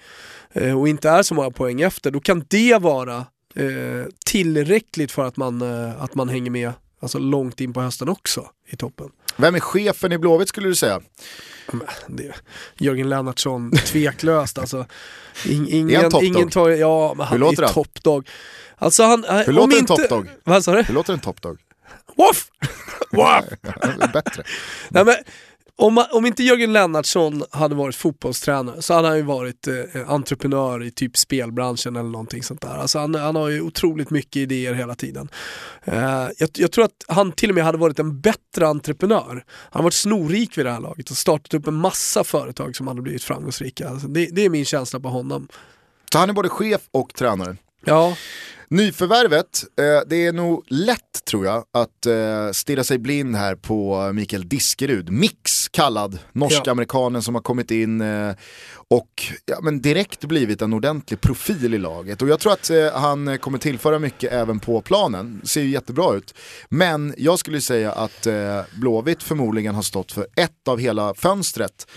eh, och inte är så många poäng efter, då kan det vara eh, tillräckligt för att man, att man hänger med alltså långt in på hösten också i toppen. Vem är chefen i Blåvitt skulle du säga? Det, Jörgen Lennartsson, tveklöst alltså. In, ingen, är top ingen tar, ja, men han Hur låter är han? toppdog. Alltså han, Hur låter en inte, toppdog? Vad sa du? Hur låter en toppdog? Woff! Woff! Bättre. Nej, men, om, om inte Jörgen Lennartsson hade varit fotbollstränare så hade han ju varit eh, entreprenör i typ spelbranschen eller någonting sånt där. Alltså han, han har ju otroligt mycket idéer hela tiden. Eh, jag, jag, tror att han till och med hade varit en bättre entreprenör. Han har varit snorrik vid det här laget och startat upp en massa företag som hade blivit framgångsrika. Alltså det, det är min känsla på honom. Så han är både chef och tränare? Ja. Nyförvärvet, eh, det är nog lätt tror jag att eh, stirra sig blind här på Mikael Diskerud. Mix kallad, norsk-amerikanen som har kommit in eh, och ja, men direkt blivit en ordentlig profil i laget. Och jag tror att eh, han kommer tillföra mycket även på planen, ser ju jättebra ut. Men jag skulle säga att eh, Blåvitt förmodligen har stått för ett av hela fönstret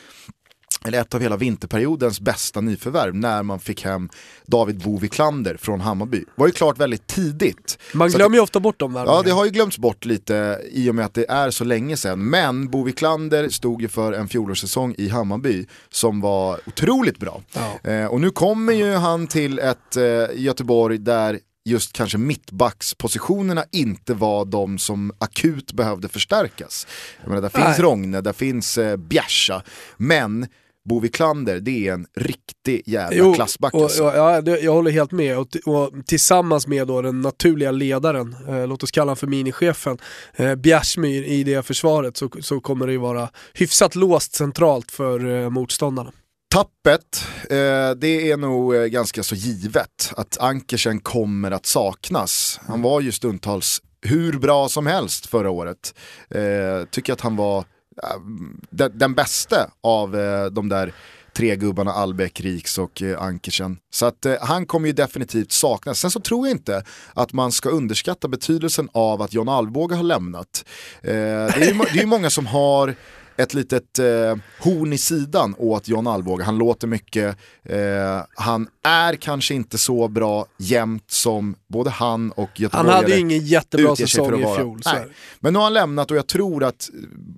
eller ett av hela vinterperiodens bästa nyförvärv när man fick hem David Boviklander från Hammarby. var ju klart väldigt tidigt. Man glömmer ju ofta bort dem där. Ja, det har ju glömts bort lite i och med att det är så länge sedan. Men Boviklander stod ju för en fjolårssäsong i Hammarby som var otroligt bra. Ja. Eh, och nu kommer ju han till ett eh, Göteborg där just kanske mittbackspositionerna inte var de som akut behövde förstärkas. Jag menar, där finns. Rogne, där finns eh, Bjärsa, men Bovi Klander, det är en riktig jävla Jo, klassback. och, alltså. ja, det, jag håller helt med. Och, och tillsammans med då den naturliga ledaren, eh, låt oss kalla honom för minichefen, eh, Bjärsmyr i det försvaret så, så kommer det ju vara hyfsat låst centralt för eh, motståndarna. Tappet, eh, det är nog eh, ganska så givet att Ankersen kommer att saknas. Han var ju stundtals hur bra som helst förra året. Eh, tycker att han var Eh, den, den bästa av eh, de där tre gubbarna Albeck, Riks och eh, Ankersen. Så att eh, han kommer ju definitivt saknas. Sen så tror jag inte att man ska underskatta betydelsen av att John Alvbåge har lämnat. Eh, det är ju det är ju många som har ett litet eh, horn i sidan åt John Alvbåge. Han låter mycket, eh, han är kanske inte så bra jämt som både han och Han Göteborgare hade ju ingen jättebra säsong i fjol. Men nu har han lämnat och jag tror att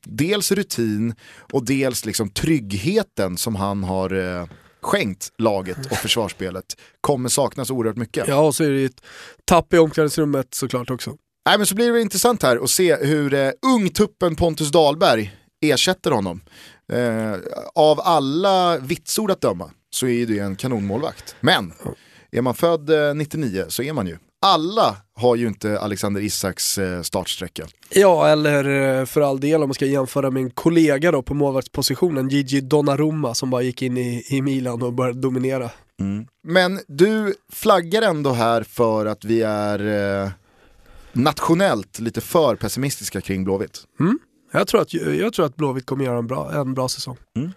dels rutin och dels liksom tryggheten som han har eh, skänkt laget och försvarsspelet kommer saknas oerhört mycket. Ja, och så är det ett tapp i omklädningsrummet såklart också. Nej, men så blir det intressant här att se hur eh, ungtuppen Pontus Dahlberg ersätter honom. Eh, av alla vitsord att döma så är det en kanonmålvakt. Men är man född eh, 99 så är man ju. Alla har ju inte Alexander Isaks eh, startsträcka. Ja, eller eh, för all del om man ska jämföra med en kollega då på målvaktspositionen, Gigi Donnarumma som bara gick in i, i Milan och började dominera. Mm. Men du flaggar ändå här för att vi är eh, nationellt lite för pessimistiska kring Blåvitt. Mm. Jag tror, att, jag tror att Blåvitt kommer göra en bra, en bra säsong. Mm.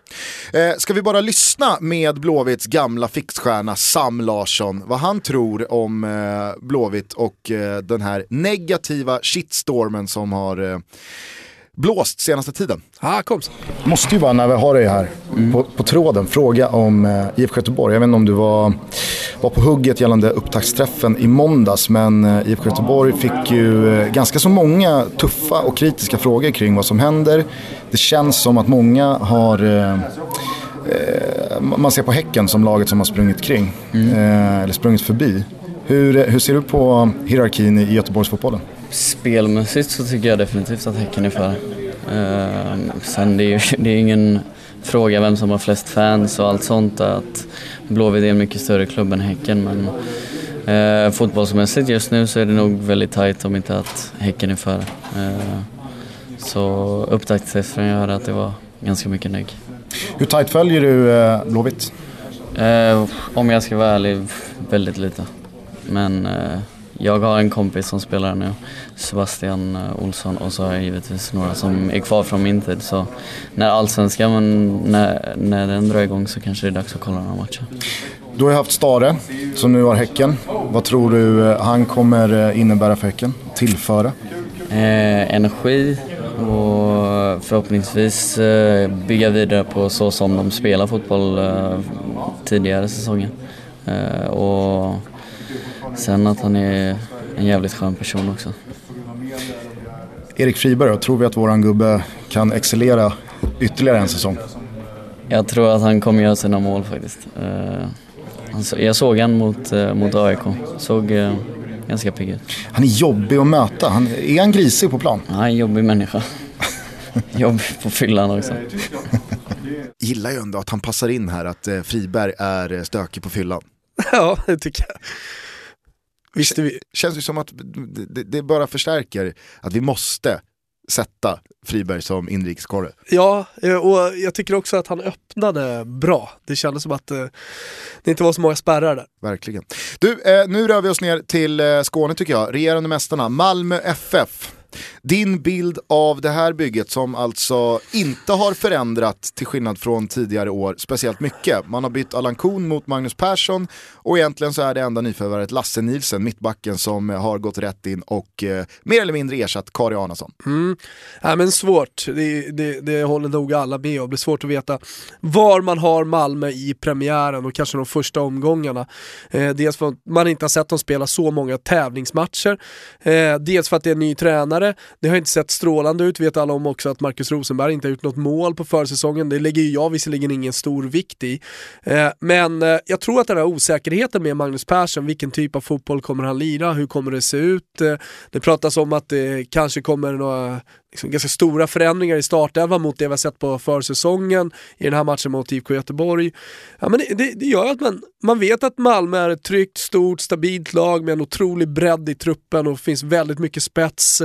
Eh, ska vi bara lyssna med Blåvitts gamla fixstjärna Sam Larsson, vad han tror om eh, Blåvitt och eh, den här negativa shitstormen som har eh, blåst senaste tiden. Ah, kom så. Måste ju bara när vi har dig här mm. på, på, tråden fråga om eh, IFK Göteborg. Jag vet inte om du var, var på hugget gällande upptaktsträffen i måndags men eh, IFK Göteborg fick ju eh, ganska så många tuffa och kritiska frågor kring vad som händer. Det känns som att många har eh, eh man ser på Häcken som laget som har sprungit kring, mm. eh, eller sprungit förbi. Hur, hur ser du på hierarkin i Göteborgsfotbollen? Spelmässigt så tycker jag definitivt att Häcken är före. Uh, sen det är ju det är ingen fråga vem som har flest fans och allt sånt. Att Blåvitt är en mycket större klubb än Häcken men uh, fotbollsmässigt just nu så är det nog väldigt tajt om inte att Häcken är före. Uh, så upptaktsträffen jag hörde att det var ganska mycket negg. Hur tajt följer du uh, Blåvitt? Uh, om jag ska vara ärlig, väldigt lite. Men uh, jag har en kompis som spelar nu, Sebastian eh, Olsson och så har jag givetvis några som är kvar från min tid. Så när allsvenskan, när, när den drar igång så kanske det är dags att kolla några matcher. Du har ju haft Stare som nu har Häcken. Vad tror du eh, han kommer eh, innebära för Häcken? Tillföra? Eh, energi och förhoppningsvis eh, bygga vidare på så som de spelar fotboll eh, tidigare säsongen. och Sen att han är en jävligt skön person också. Erik Friberg tror vi att våran gubbe kan excellera ytterligare en säsong? Jag tror att han kommer göra sina mål faktiskt. Uh, jag såg han mot, uh, mot AIK. Såg uh, ganska pigg ut. Han är jobbig att möta. Han, är han grisig på plan? han är en jobbig människa. jobbig på fyllan också. Gillar ju ändå att han passar in här att Friberg är stökig på fyllan. ja, det tycker jag. Visste vi... Känns det som att det, det bara förstärker att vi måste sätta Friberg som inrikeskorre. Ja, eh, och jag tycker också att han öppnade bra. Det kändes som att eh, det inte var så många spärrar där. Verkligen. Du, eh, nu rör vi oss ner till Skåne tycker jag. Regerande mästarna, Malmö FF. Din bild av det här bygget som alltså inte har förändrat till skillnad från tidigare år speciellt mycket. Man har bytt Allan Kuhn mot Magnus Persson och egentligen så är det enda nyförvärvet Lasse Nilsen, mittbacken som eh, har gått rätt in och eh, mer eller mindre ersatt Kari Arnason. Mm. Ja, men svårt, det, det, det håller nog alla med om. Det är svårt att veta var man har Malmö i premiären och kanske de första omgångarna. Eh, dels för att man inte har sett dem spela så många tävlingsmatcher, eh, dels för att det är en ny tränare. Det har inte sett strålande ut, vet alla om också att Marcus Rosenberg inte har gjort något mål på försäsongen. Det lägger ju jag visserligen ingen stor vikt i. Eh, men eh, jag tror att den här osäkerheten med Magnus Persson, vilken typ av fotboll kommer han lira, hur kommer det se ut? Eh, det pratas om att det kanske kommer några liksom ganska stora förändringar i startelvan mot det vi har sett på försäsongen i den här matchen mot IFK Göteborg. Ja, men det, det, det, gör att man, man vet att Malmö är ett tryggt, stort, stabilt lag med en otrolig bredd i truppen och finns väldigt mycket spets.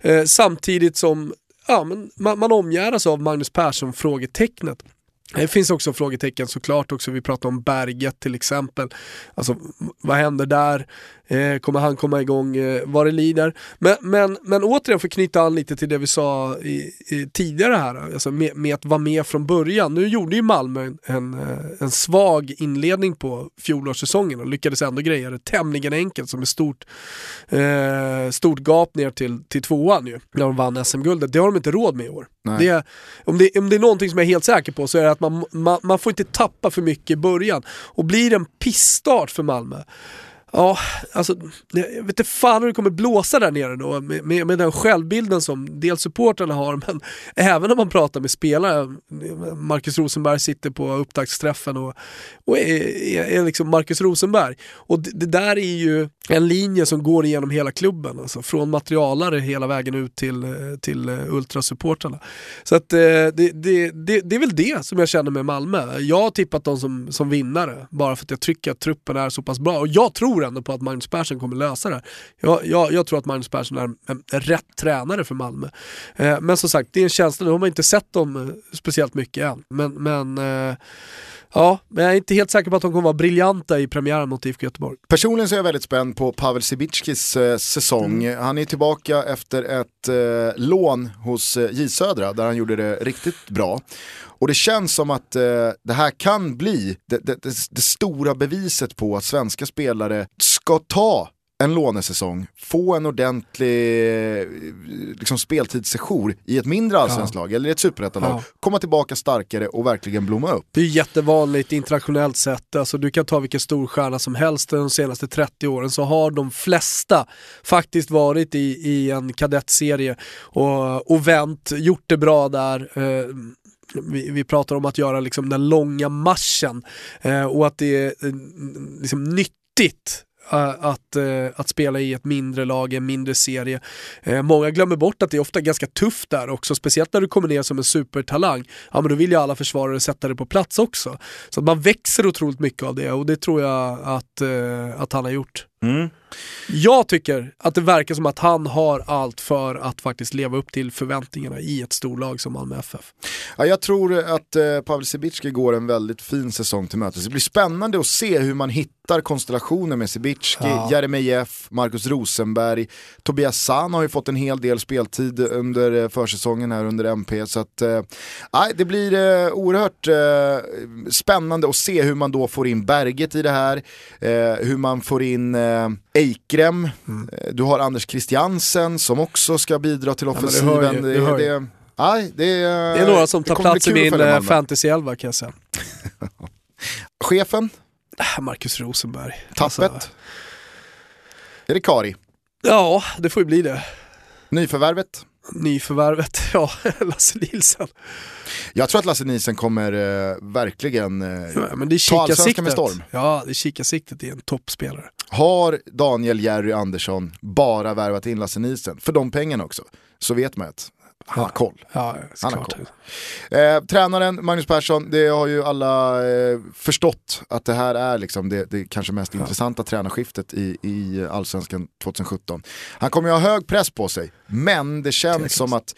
Eh, samtidigt som ja, men man, man omgärdas av Magnus Persson frågetecknet. Det finns också frågetecken såklart också, vi pratar om Berget till exempel. Alltså vad händer där? Eh, kommer han komma igång eh, vad det lider? Men, men, men återigen för att knyta an lite till det vi sa i, i tidigare här, alltså med, med, att vara med från början. Nu gjorde ju Malmö en, en, eh, en svag inledning på fjolårssäsongen och lyckades ändå greja det tämligen enkelt som ett stort, eh, stort gap ner till, till tvåan ju, när de vann SM-guldet. Det har de inte råd med i år. Det, om, det, om det är någonting som jag är helt säker på så är det att man, man, man får inte tappa för mycket i början. Och blir det en pissstart för Malmö Ja, alltså jag vet inte fan hur det kommer blåsa där nere då med, med, med den självbilden som dels supportrarna har men även om man pratar med spelare. Marcus Rosenberg sitter på upptaktsträffen och, och är, är, är, liksom Marcus Rosenberg. Och det, det, där är ju en linje som går igenom hela klubben, alltså från materialare hela vägen ut till, till ultrasupportrarna. Så att eh, det, det, det, det är väl det som jag känner med Malmö. Jag har tippat dem som, som vinnare bara för att jag tycker att truppen är så pass bra och jag tror tror ändå på att Magnus Persson kommer lösa det här. Jag, jag, jag tror att Magnus Persson är en, en rätt tränare för Malmö. Eh, men som sagt, det är en känsla, nu har man inte sett dem eh, speciellt mycket än. Men, men eh, Ja, men jag är inte helt säker på att de kommer vara briljanta i premiären mot IFK Göteborg. Personligen så är jag väldigt spänd på Pavel Sibickis eh, säsong. Mm. Han är tillbaka efter ett eh, lån hos eh, J Södra där han gjorde det riktigt bra. Och det känns som att eh, det här kan bli det, det, det, det stora beviset på att svenska spelare ska ta en lånesäsong, få en ordentlig liksom, speltidssession i ett mindre allsvenskt ja. lag eller i ett superettalag, ja. komma tillbaka starkare och verkligen blomma upp. Det är jättevanligt internationellt sett, alltså, du kan ta vilken stor stjärna som helst de senaste 30 åren så har de flesta faktiskt varit i, i en kadettserie och, och vänt, gjort det bra där. Eh, vi, vi, pratar om att göra liksom den långa marschen eh, och att det är eh, liksom nyttigt Eh, att, eh, att spela i ett mindre lag, en mindre serie. Eh, många glömmer bort att det är ofta ganska tufft där också, speciellt när du kommer ner som en supertalang. Ja men då vill ju alla försvarare sätta det på plats också. Så att man växer otroligt mycket av det och det tror jag att, att han har gjort. Mm. Jag tycker att det verkar som att han har allt för att faktiskt leva upp till förväntningarna i ett storlag som Malmö FF. Ja, jag tror att eh, Pavel Sibicki går en väldigt fin säsong till mötes. Det blir spännande att se hur man hittar konstellationer med Sibicki, ja. Jeremejeff, Marcus Rosenberg, Tobias San har ju fått en hel del speltid under eh, försäsongen här under MP. Så att, eh, det blir eh, oerhört eh, spännande att se hur man då får in Berget i det här, eh, hur man får in eh, Eikrem, mm. Eh, du har Anders Christiansen som också ska bidra till offensiven. Ja, det, det, det, nej, det, det är några som tar plats i min eh, fantasy-elva kan jag säga. Chefen? Äh, Marcus Rosenberg. Tappet? Alltså. Är det Kari? Ja, det får ju bli det. Nyförvärvet? Nyförvärvet, ja, Lasse Nielsen. Jag tror att Lasse Nielsen kommer eh, verkligen eh, ja, men det är ta allsvenskan med storm. Ja, det är kikarsiktet är en toppspelare. Har Daniel Jerry Andersson bara värvat in Lasse Nielsen, för de pengarna också, så vet man att han har koll. Ja, han har koll. Eh, tränaren Magnus Persson, det har ju alla eh, förstått att det här är liksom det, det kanske mest ja. intressanta tränarskiftet i, i allsvenskan 2017. Han kommer ju ha hög press på sig, men det känns som att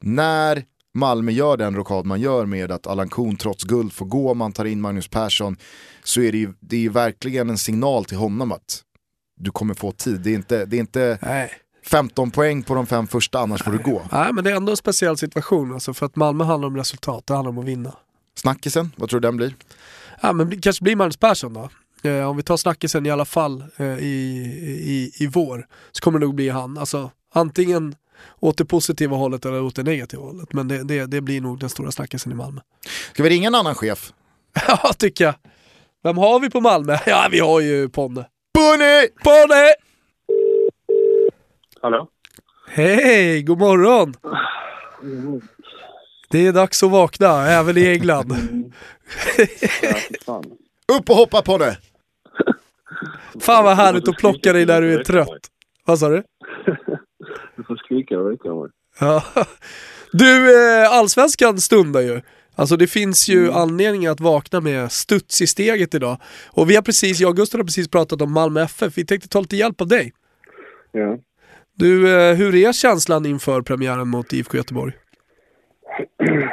när Malmö gör den rokad man gör med att Allan Kuhn trots guld får gå, man tar in Magnus Persson, så är det ju, det är ju verkligen en signal till honom att du kommer få tid. Det är inte, det är inte 15 poäng på de fem första, annars får du gå. Nej, men det är ändå en speciell situation, alltså, för att Malmö handlar om resultat, det handlar om att vinna. Snackisen, vad tror du den blir? Ja, men kanske blir Magnus Persson då. Eh, om vi tar snackisen i alla fall eh, i, i, i vår, så kommer det nog bli han. Alltså, antingen åt det positiva hållet eller åt det negativa hållet. Men det, det, det blir nog den stora snackisen i Malmö. Ska vi ringa en annan chef? ja, tycker jag. Vem har vi på Malmö? Ja, vi har ju Ponne. Ponne! Ponne! Hallå? Hej, god morgon! Det är dags att vakna, även i England. Upp och hoppa Ponne! Fan vad härligt att plocka dig när du är trött. Vad sa du? Du får skrika och väcka mig. Ja. Du, eh, allsvenskan stundar ju. Alltså det finns ju mm. anledning att vakna med studs i steget idag. Och vi har precis, jag och Gustav har precis pratat om Malmö FF, vi tänkte ta lite hjälp av dig. Ja. Du, eh, hur är känslan inför premiären mot IFK Göteborg?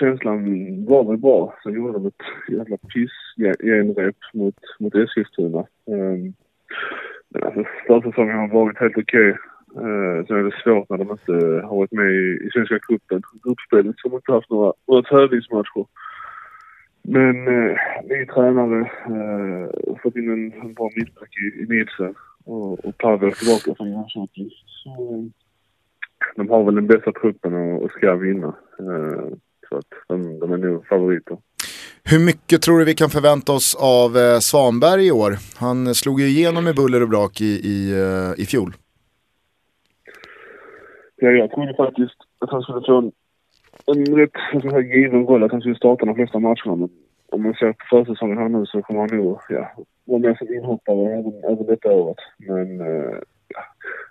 känslan var väl bra. Sen gjorde de ett jävla piss-genrep mot, mot Eskilstuna. Um, men alltså försäsongen har varit helt okej. Okay. Eh, uh, sen är det svårt när de inte har varit med i, i Svenska cupen, gruppspelet, som inte haft några, några tävlingsmatcher. Men eh, ny tränare, eh, fått in en, en bra mittback i, i Nielsen och, och Pavel tillbaka från Jönköping. Så eh, de har väl den bästa truppen och, och ska vinna. Eh, så att de, de är nog favoriter. Hur mycket tror du vi kan förvänta oss av eh, Svanberg i år? Han slog ju igenom med buller och brak i, i, eh, i fjol. Ja, jag trodde faktiskt att han skulle få en, en rätt så given roll, att han skulle starta de flesta matcherna. Men om man ser på försäsongen här nu så kommer han nog ja, vara med som inhoppare även, även detta året. Men eh, ja,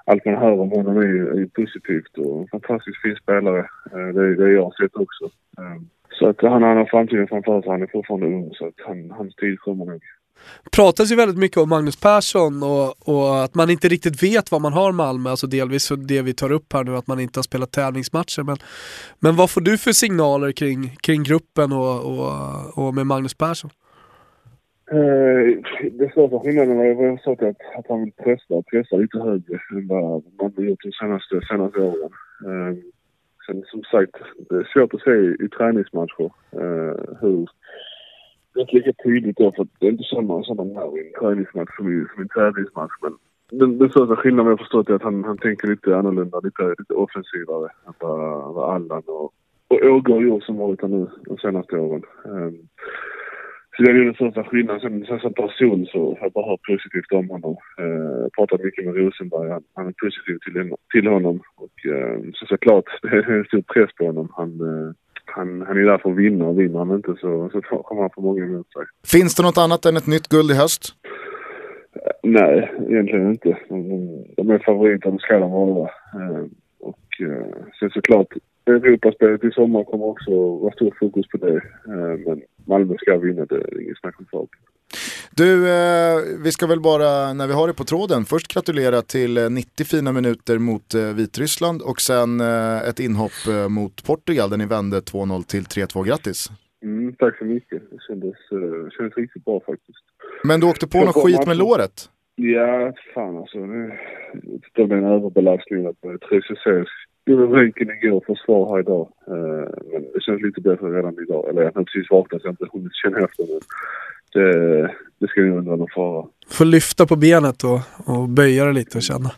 allt man hör om honom är ju, är ju positivt och en fantastiskt fin spelare. Eh, det, det jag har sett också. Eh, så att han, han har framtiden framför sig. Han är fortfarande ung så att han, hans tid kommer nog pratas ju väldigt mycket om Magnus Persson och, och, att man inte riktigt vet vad man har Malmö, alltså delvis det vi tar upp här nu, att man inte har spelat tävlingsmatcher. Men, men vad får du för signaler kring, kring gruppen och, och, och med Magnus Persson? Eh, det största skillnaden var vad jag sa att, att han vill pressa, lite högre än vad man har gjort de senaste, senaste åren. Eh, sen som sagt, det är svårt att se i, i träningsmatcher eh, hur inte lika tydligt då för det är inte samma, samma nerv i en träningsmatch som i, som en tävlingsmatch. Men den, den största skillnaden jag förstått är att han, han tänker lite annorlunda, lite, lite offensivare än vad, vad Allan och, och Åge har gjort som varit här nu de senaste åren. Um, så det är den största skillnaden. Sen, sen som person så har jag bara hört positivt om honom. Eh, pratat mycket med Rosenberg. Han, han är positiv till, till honom. Och eh, så såklart, det är en stor press på honom. Han, eh, han, han är där för att vinna och vinner han inte så, så kommer han få många emot sig. Finns det något annat än ett nytt guld i höst? Nej, egentligen inte. De, de är favoriter, det ska de vara. Eh, och eh, sen såklart, Europaspelet i sommar kommer också vara stor fokus på det. Eh, men Malmö ska vinna, det är inget snack om saken. Du, eh, vi ska väl bara, när vi har det på tråden, först gratulera till 90 eh, fina minuter mot eh, Vitryssland och sen eh, ett inhopp eh, mot Portugal där ni vände 2-0 till 3-2. Grattis! Mm, tack så mycket. Det kändes, uh, kändes riktigt bra faktiskt. Men du åkte på något skit med låret? Ja, fan alltså. Det, det blev en överbelastning. Tresucés gjorde röntgen igår, försvar här idag. Uh, men det känns lite bättre redan idag. Eller jag har precis vaknat så jag har inte hunnit känna efter. Men det, det ska nog inte vara någon fara. Får lyfta på benet och, och böja det lite och känna.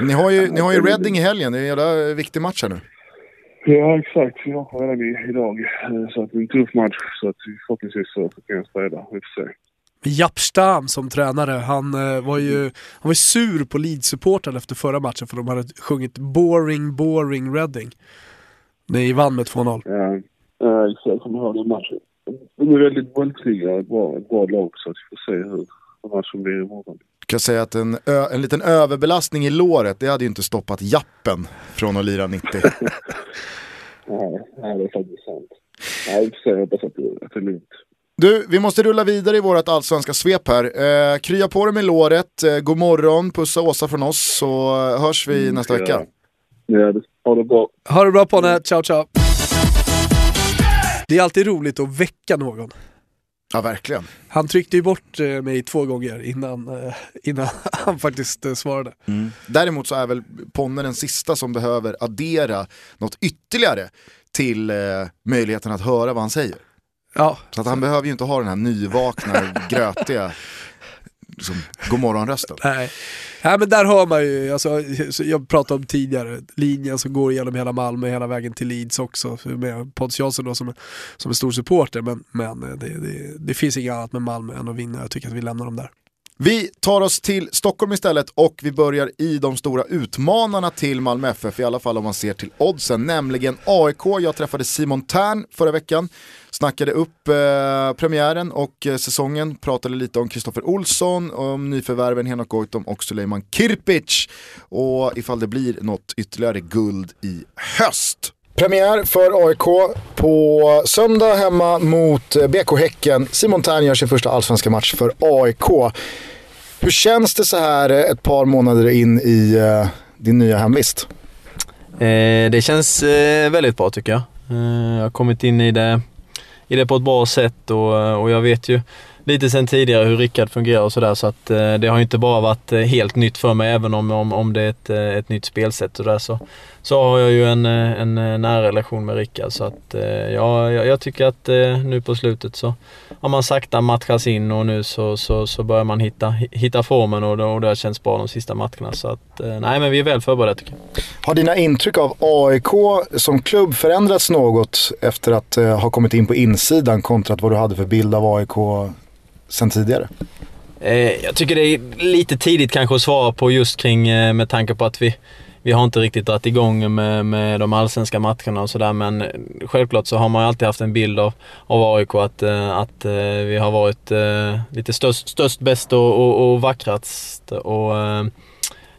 ni har ju, ni har ju Reading i helgen, det är en jävla viktig match här nu. Ja, exakt. Jag har redan i, idag. Eh, så att det är en tuff match. Så att förhoppningsvis så kan jag spela. Vi får se. Japp Stam som tränare, han eh, var ju han var sur på Leeds-supporten efter förra matchen för de hade sjungit “Boring, boring Reading”. Ni vann med 2-0. Ja, ja exakt. Jag kommer ihåg den matchen. De är väldigt bolltrygga, ett bra, bra lag så att vi får se hur matchen blir imorgon. Jag kan säga att en, ö, en liten överbelastning i låret, det hade ju inte stoppat jappen från att lira 90. nej, nej, det är faktiskt sant. Nej, vi får se, jag hoppas att det är lugnt. Du, vi måste rulla vidare i vårt allsvenska svep här. Eh, krya på dig med låret, eh, god morgon, pussa Åsa från oss så hörs vi mm, nästa ja. vecka. Ja, ha det bra. Ha det bra Ponne, ciao ciao. Det är alltid roligt att väcka någon. Ja, verkligen. Han tryckte ju bort eh, mig två gånger innan, eh, innan han faktiskt eh, svarade. Mm. Däremot så är väl Ponne den sista som behöver addera något ytterligare till möjligheten att höra vad han säger. Ja. Så att han behöver ju inte ha den här nyvakna, grötiga liksom, godmorgonrösten. Nej. Nej men där hör man ju, alltså, jag pratade om tidigare, linjen som går genom hela Malmö hela vägen till Leeds också, med Pontus Jansson då som, som är stor supporter, men, men det, det, det finns inget annat med Malmö än att vinna, jag tycker att vi lämnar dem där. Vi tar oss till Stockholm istället och vi börjar i de stora utmanarna till Malmö FF, i alla fall om man ser till oddsen, nämligen AIK. Jag träffade Simon Tern förra veckan, snackade upp eh, premiären och eh, säsongen, pratade lite om Kristoffer Olsson, om nyförvärven Henok Goitom och Suleiman Kirpic och ifall det blir något ytterligare guld i höst. Premiär för AIK på söndag hemma mot eh, BK Häcken. Simon Thern gör sin första allsvenska match för AIK. Hur känns det så här eh, ett par månader in i uh, din nya hemvist? Eh, det känns eh, väldigt bra tycker jag. Eh, jag har kommit in i det, i det på ett bra sätt och, eh, och jag vet ju lite sen tidigare hur Rickard fungerar och sådär så att eh, det har inte bara varit eh, helt nytt för mig även om, om, om det är ett, eh, ett nytt spelsätt och där så, så har jag ju en, en nära relation med Rickard så att ja, jag, tycker att nu på slutet så har man sakta matchats in och nu så, så, så börjar man hitta, hitta formen och det, och det har känts bra de sista matcherna så att nej men vi är väl förberedda tycker jag. Har dina intryck av AIK som klubb förändrats något efter att ha kommit in på insidan kontra vad du hade för bild av AIK sen tidigare? Eh, jag tycker det är lite tidigt kanske att svara på just kring eh, med tanke på att vi, vi har inte riktigt dragit igång med, med de allsvenska matcherna och sådär men självklart så har man ju alltid haft en bild av, av AIK att, eh, att eh, vi har varit eh, lite störst, störst bäst och, och, och vackrast. Och,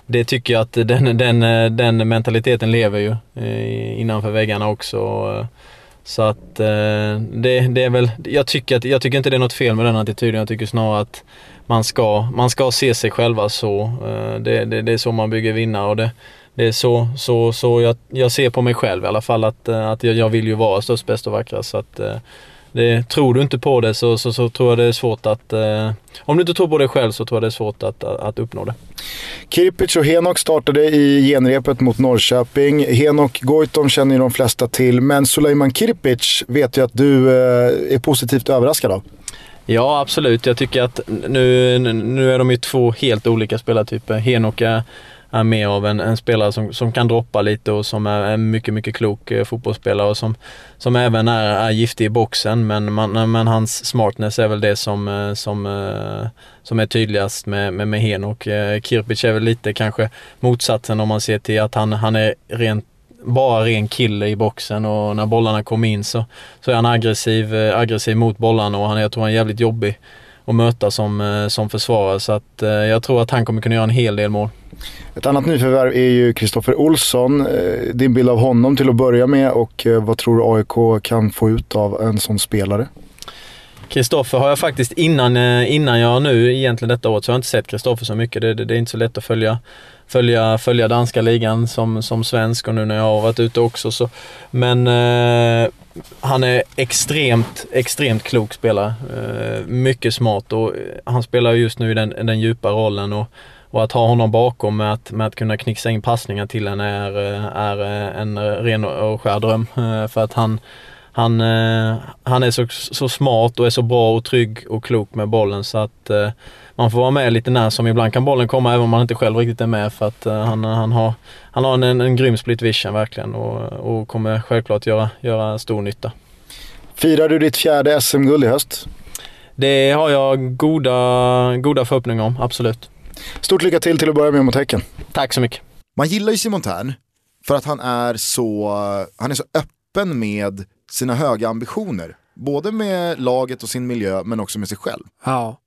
det tycker jag att den, den, den mentaliteten lever ju innanför väggarna också. Så att det, det är väl, jag tycker, att, jag tycker inte det är något fel med den attityden. Jag tycker snarare att man ska, man ska se sig själva så. Det, det, det är så man bygger vinnare och det, det är så, så, så jag, jag ser på mig själv i alla fall att, eh, att jag, jag vill ju vara störst, bäst och vackrast. Så att, eh, det, tror du inte på det så, så, så, tror jag det är svårt att... Eh, om du inte tror på det själv så tror jag det är svårt att, att, att uppnå det. Kirpic och Henok startade i genrepet mot Norrköping. Henok Goitom känner ju de flesta till, men Suleiman Kirpic vet jag att du eh, är positivt överraskad av. Ja, absolut. Jag tycker att nu, nu är de ju två helt olika spelartyper. Henok är är mer av en, en spelare som, som kan droppa lite och som är en mycket, mycket klok eh, fotbollsspelare och som, som även är, är giftig i boxen. Men, man, men hans smartness är väl det som, eh, som, eh, som är tydligast med, med, med Henok. och Kirpic är väl lite kanske motsatsen om man ser till att han, han är rent bara ren kille i boxen och när bollarna kommer in så, så är han aggressiv, aggressiv mot bollarna och han, jag tror han är jävligt jobbig att möta som, som försvarare. Så att, jag tror att han kommer kunna göra en hel del mål. Ett annat nyförvärv är ju Kristoffer Olsson. Eh, Din bild av honom till att börja med och eh, vad tror du AIK kan få ut av en sån spelare? Kristoffer har jag faktiskt innan, eh, innan jag nu egentligen detta året så har jag inte sett Kristoffer så mycket. Det, det, det, är inte så lätt att följa, följa, följa danska ligan som, som svensk och nu när jag har varit ute också så. Men eh, han är extremt, extremt klok spelare. Eh, mycket smart och han spelar just nu i den, den djupa rollen och, och att ha honom bakom med att, med att kunna knixa in passningar till henne är, är en ren och skär dröm. Eh, för att han, han, han är så, så smart och är så bra och trygg och klok med bollen så att man får vara med lite när som ibland kan bollen komma även om man inte själv riktigt är med för att han, han har, han har en, en, en grym split vision verkligen och, och kommer självklart göra, göra stor nytta. Firar du ditt fjärde SM-guld i höst? Det har jag goda, goda förhoppningar om, absolut. Stort lycka till till att börja med mot Häcken. Tack så mycket. Man gillar ju Simon Tern för att han är så, han är så öppen med sina höga ambitioner. Både med laget och sin miljö men också med sig själv. Ja.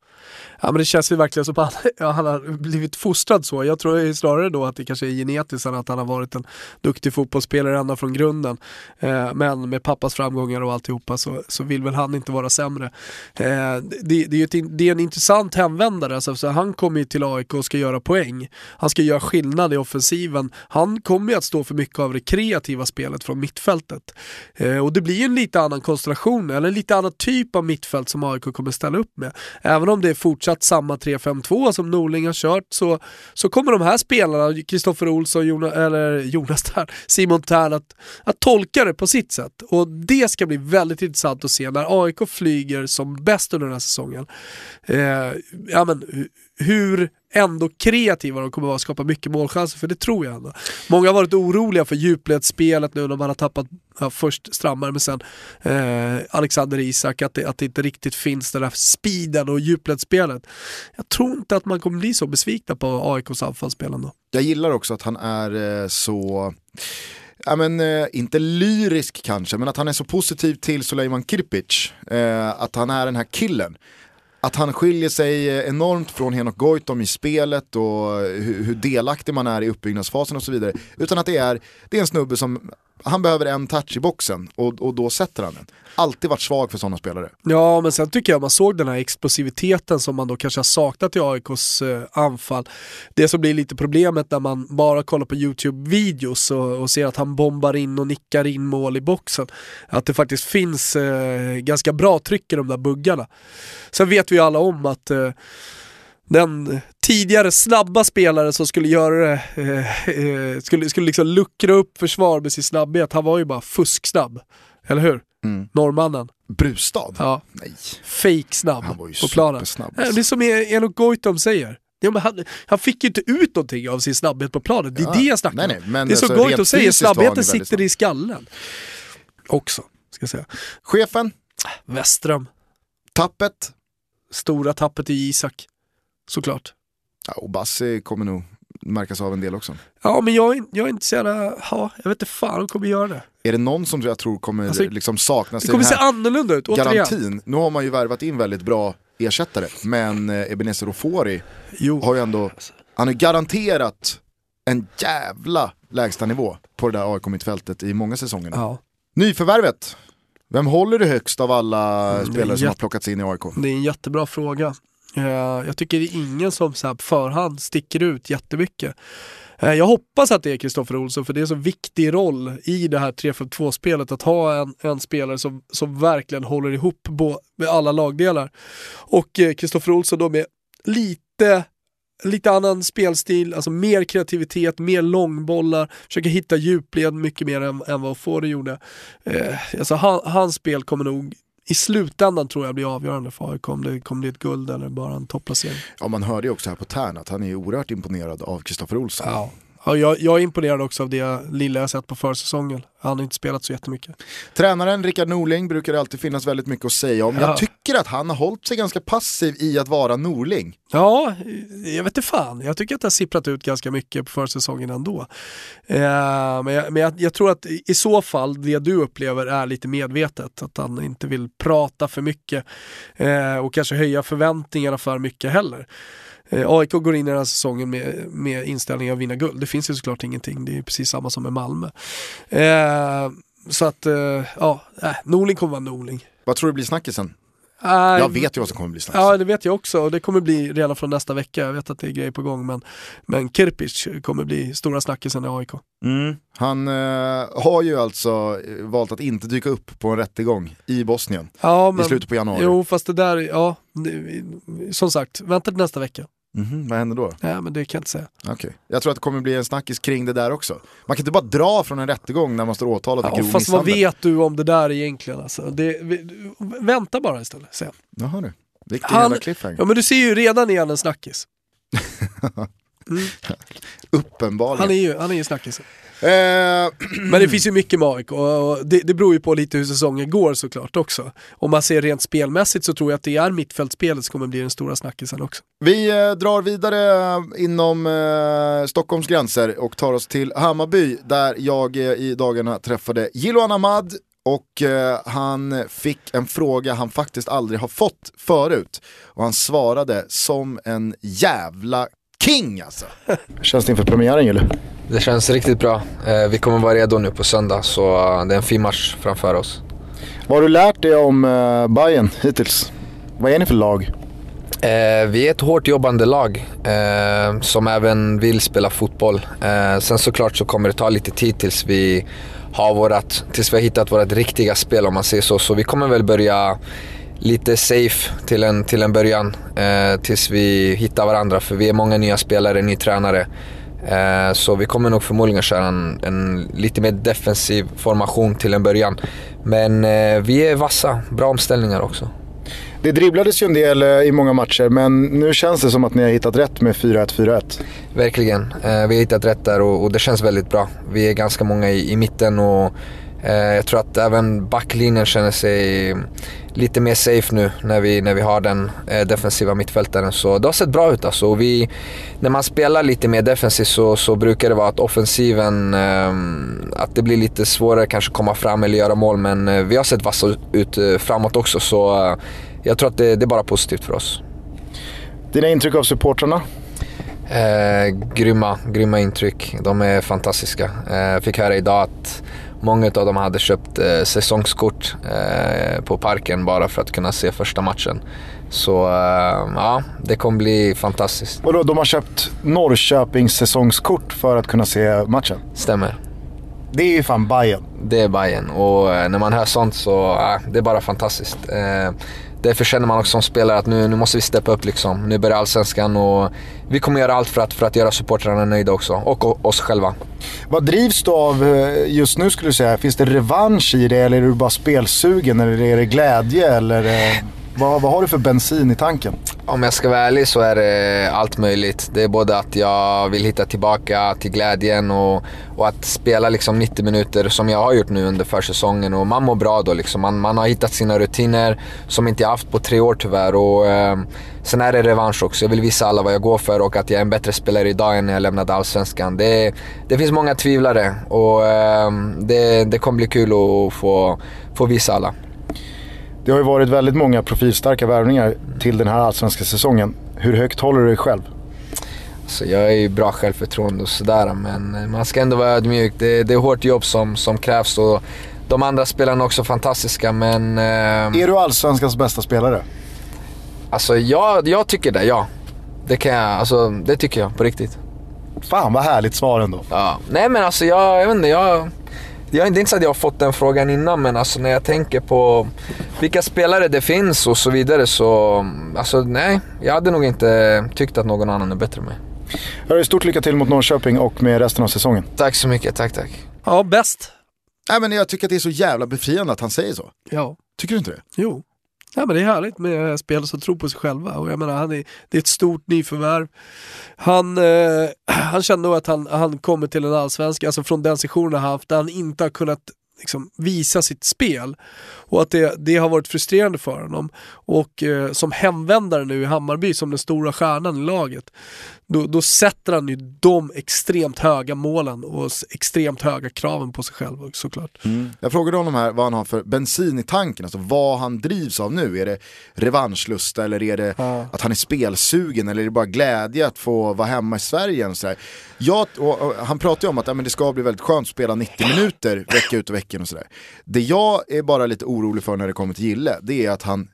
Ja men det känns ju verkligen som att han, han har blivit fostrad så. Jag tror snarare då att det kanske är genetiskt än att han har varit en duktig fotbollsspelare ända från grunden. Eh, men med pappas framgångar och alltihopa så, så vill väl han inte vara sämre. Eh, det, det, är ett, det är en intressant hemvändare, alltså, så han kommer ju till AIK och ska göra poäng. Han ska göra skillnad i offensiven. Han kommer ju att stå för mycket av det kreativa spelet från mittfältet. Eh, och det blir ju en lite annan konstellation, eller en lite annan typ av mittfält som AIK kommer ställa upp med. Även om det är fortsatt fortsatt samma 3-5-2 som Norling har kört så, så kommer de här spelarna, Kristoffer Olsson, Jonas, eller Jonas Tern, Simon Tern, att, att tolka det på sitt sätt. Och det ska bli väldigt intressant att se när AIK flyger som bäst under den här säsongen. Eh, ja, men, hur ändå kreativa de kommer vara och skapa mycket målchanser, för det tror jag ändå. Många har varit oroliga för djupledsspelet nu när man har tappat ja, först Strammar men sen eh, Alexander Isak, att det, att det inte riktigt finns den där speeden och djupledsspelet. Jag tror inte att man kommer bli så besvikna på AIKs anfallsspel ändå Jag gillar också att han är eh, så ja, men, eh, inte lyrisk kanske, men att han är så positiv till Suleiman Kirpic. Eh, att han är den här killen att han skiljer sig eh, enormt från Henok Goitom i spelet och eh, hur, hur delaktig man är i uppbyggnadsfasen och så vidare. Utan att det är, det är en snubbe som han behöver en touch i boxen och, och då sätter han den. Alltid varit svag för sådana spelare. Ja, men sen tycker jag man såg den här explosiviteten som man då kanske har saknat i AIKs eh, anfall. Det som blir lite problemet när man bara kollar på YouTube-videos och, och, ser att han bombar in och nickar in mål i boxen. Att det faktiskt finns eh, ganska bra tryck i de där buggarna. Sen vet vi ju alla om att eh, den tidigare snabba spelare som skulle göra det, eh, eh, skulle, skulle liksom luckra upp försvar med sin snabbhet, han var ju bara fusksnabb. Eller hur? Mm. Norrmannen. Brustad? Ja. Nej. Fake snabb han var ju på planen. Alltså. Det är som Enok Goitom säger. Ja, han, han, fick ju inte ut någonting av sin snabbhet på planen, det är ja. det jag snackar nej, nej, men Det är som alltså, Goitom säger, snabbheten sitter i skallen. Också, ska jag säga. Chefen? Westström. Tappet? Stora tappet i Isak såklart. Ja, och Bassi kommer nog märkas av en del också. Ja, men jag, jag är inte så jävla, ja, jag vet inte fan kommer göra det. Är det någon som jag tror kommer alltså, liksom saknas det kommer se annorlunda ut, återigen. Garantin. Nu har man ju värvat in väldigt bra ersättare, men eh, Ebenezer Ofori har ju ändå, han har garanterat en jävla lägstanivå på det där AIK-mittfältet i många säsonger. Ja. Nyförvärvet Vem håller du högst av alla Mm, spelare som har plockats in i AIK? Det är en jättebra fråga. Eh, jag tycker det är ingen som så här på förhand sticker ut jättemycket. Eh, jag hoppas att det är Kristoffer Olsson för det är en så viktig roll i det här 3-5-2-spelet att ha en, en spelare som, som verkligen håller ihop bo, med alla lagdelar. Och eh, Kristoffer Olsson då med lite lite annan spelstil, alltså mer kreativitet, mer långbollar, försöker hitta djupled mycket mer än, än vad Fore gjorde. Eh, alltså han, hans spel kommer nog i slutändan tror jag blir avgörande för AIK om det kommer bli ett guld eller bara en topplacering. Ja, man hörde ju också här på Tärn att han är oerhört imponerad av Kristoffer Olsson. Ja. Ja, jag, jag är imponerad också av det lilla jag sett på försäsongen. Han har inte spelat så jättemycket. Tränaren Rickard Norling brukar det alltid finnas väldigt mycket att säga om. Ja. Jag tycker att han har hållit sig ganska passiv i att vara Norling. Ja, jag vet inte fan. Jag tycker att det har sipprat ut ganska mycket på försäsongen ändå. Eh, men jag, men jag, jag tror att i, så fall det du upplever är lite medvetet. Att han inte vill prata för mycket eh, och kanske höja förväntningarna för mycket heller. Eh, AIK går in i den här säsongen med, med inställningen att vinna guld. Det finns ju såklart ingenting. Det är precis samma som med Malmö. Eh, så att, eh, ja, äh, Norling kommer vara Norling. Vad tror du blir snackisen? Äh, Jag vet ju vad som kommer bli snackisen. Ja det vet jag också och det kommer bli redan från nästa vecka. Jag vet att det är grejer på gång men, men Kirpic kommer bli stora snackisen i AIK. Mm. Han eh, har ju alltså valt att inte dyka upp på en rättegång i Bosnien Ja, men, i slutet på januari. Jo fast det där, ja, som sagt, vänta till nästa vecka. Mhm, vad händer då? Nej men det kan jag inte säga. Okej. Jag tror att det kommer bli en snackis kring det där också. Man kan inte bara dra från en rättegång när man står åtalad för Ja, grov fast vad misshandel. vet du om det där egentligen alltså? Det, vänta bara istället, jag. Jaha du. Vilken Han- jävla cliffhanger. Ja men du ser ju redan han en snackis. Mm. Uppenbarligen. Han är ju, han är ju snackisen. Eh, Men det finns ju mycket med AIK och det, det beror ju på lite hur säsongen går såklart också. Om man ser rent spelmässigt så tror jag att det är mittfältspelet som kommer bli den stora snackisen också. Vi eh, drar vidare eh, inom eh, Stockholms gränser och tar oss till Hammarby där jag eh, i dagarna träffade Jiloan Ahmad och han fick en fråga han faktiskt aldrig har fått förut. Och han svarade som en jävla king alltså. Känns det inför premiären Gille? Det känns riktigt bra. Eh, Vi kommer vara redo nu på söndag så eh, det är en fin match framför oss. Vad har du lärt dig om uh, Bayern hittills? Vad är ni för lag? Eh, Vi är ett hårt jobbande lag eh, som även vill spela fotboll. Eh, Sen såklart så kommer det ta lite tid tills vi har vårat, tills vi har hittat vårt riktiga spel om man säger så. Så vi kommer väl börja lite safe till en, till en början eh, tills vi hittar varandra för vi är många nya spelare, ny tränare. Eh, så vi kommer nog förmodligen köra en, en lite mer defensiv formation till en början. Men eh, vi är vassa, bra omställningar också. Det dribblades ju en del eh, i många matcher men nu känns det som att ni har hittat rätt med 4-1-4-1. Verkligen. Eh, vi har hittat rätt där och, och det känns väldigt bra. Vi är ganska många i, i mitten och jag tror att även backlinjen känner sig lite mer safe nu när vi, när vi har den eh, defensiva mittfältaren. Så det har sett bra ut alltså. Och Vi, när man spelar lite mer defensivt så, så brukar det vara att offensiven, eh, att det blir lite svårare kanske komma fram eller göra mål. Men eh, vi har sett vassa ut eh, framåt också så eh, jag tror att det, det är bara positivt för oss. Dina intryck av supportrarna? Eh, grymma, grymma intryck. De är fantastiska. Eh, fick höra idag att många av dem hade köpt eh, säsongskort eh, på parken bara för att kunna se första matchen. Så eh, ja, det kommer bli fantastiskt. Vadå, de har köpt Norrköpings säsongskort för att kunna se matchen? Stämmer. Det är ju fan Bayern. Det är Bayern och eh, när man hör sånt så eh, det är bara fantastiskt. Därför känner man också som spelare att nu, nu måste vi steppa upp liksom. Nu börjar Allsvenskan och vi kommer göra allt för att, för att göra supportrarna nöjda också. Och oss själva. Vad drivs du av eh, just nu skulle du säga? Finns det revansch i det eller är du bara spelsugen? Eller är det glädje? Eller eh? Vad, vad har du för bensin i tanken? Om jag ska vara ärlig så är det allt möjligt. Det är både att jag vill hitta tillbaka till glädjen och, och att spela liksom 90 minuter som jag har gjort nu under försäsongen. Och man mår bra då. Liksom. Man, man har hittat sina rutiner som inte jag haft på tre år tyvärr. Och, eh, sen är det revansch också. Jag vill visa alla vad jag går för och att jag är en bättre spelare idag än när jag lämnade Allsvenskan. Det, det finns många tvivlare och eh, det, det kommer bli kul att få, få visa alla. Det har ju varit väldigt många profilstarka värvningar till den här allsvenska säsongen. Hur högt håller du dig själv? Så jag är ju bra självförtroende och sådär men man ska ändå vara ödmjuk. Det, det är hårt jobb som, som krävs och de andra spelarna är också fantastiska men... Eh, Är du allsvenskans bästa spelare? alltså jag, jag tycker det, ja. Det kan jag, alltså det tycker jag på riktigt. Fan vad härligt svar ändå. Ja. Nej men alltså jag, jag vet inte, jag... Jag, det är inte så att jag har fått den frågan innan men alltså när jag tänker på vilka spelare det finns och så vidare så... Alltså nej, jag hade nog inte tyckt att någon annan är bättre än mig. Hörru, stort lycka till mot Norrköping och med resten av säsongen. Tack så mycket, tack tack. Ja, bäst. Nej, men jag tycker att det är så jävla befriande att han säger så. Ja. Tycker du inte det? Jo. Ja, men det är härligt med eh, spelare som tror på sig själva. Och jag menar, han är, det är ett stort nyförvärv. Han, eh, han kände nog att han, han kommer till en allsvensk, alltså från den sessionen han haft, där han inte har kunnat liksom, visa sitt spel. Och att det, det har varit frustrerande för honom. Och eh, som hemvändare nu i Hammarby, som den stora stjärnan i laget, då, då sätter han ju de extremt höga målen och extremt höga kraven på sig själv såklart. Jag frågade honom här vad han har för bensin i tanken, alltså vad han drivs av nu. Är det revanschlusta eller är det Ja. att han är spelsugen eller är det bara glädje att få vara hemma i Sverige? och sådär? Jag, och, och, han pratar ju om att ja, men det ska bli väldigt skönt att spela 90 minuter vecka ut och vecka in och sådär. Det jag är bara lite orolig för när det kommer till Gille, det är att han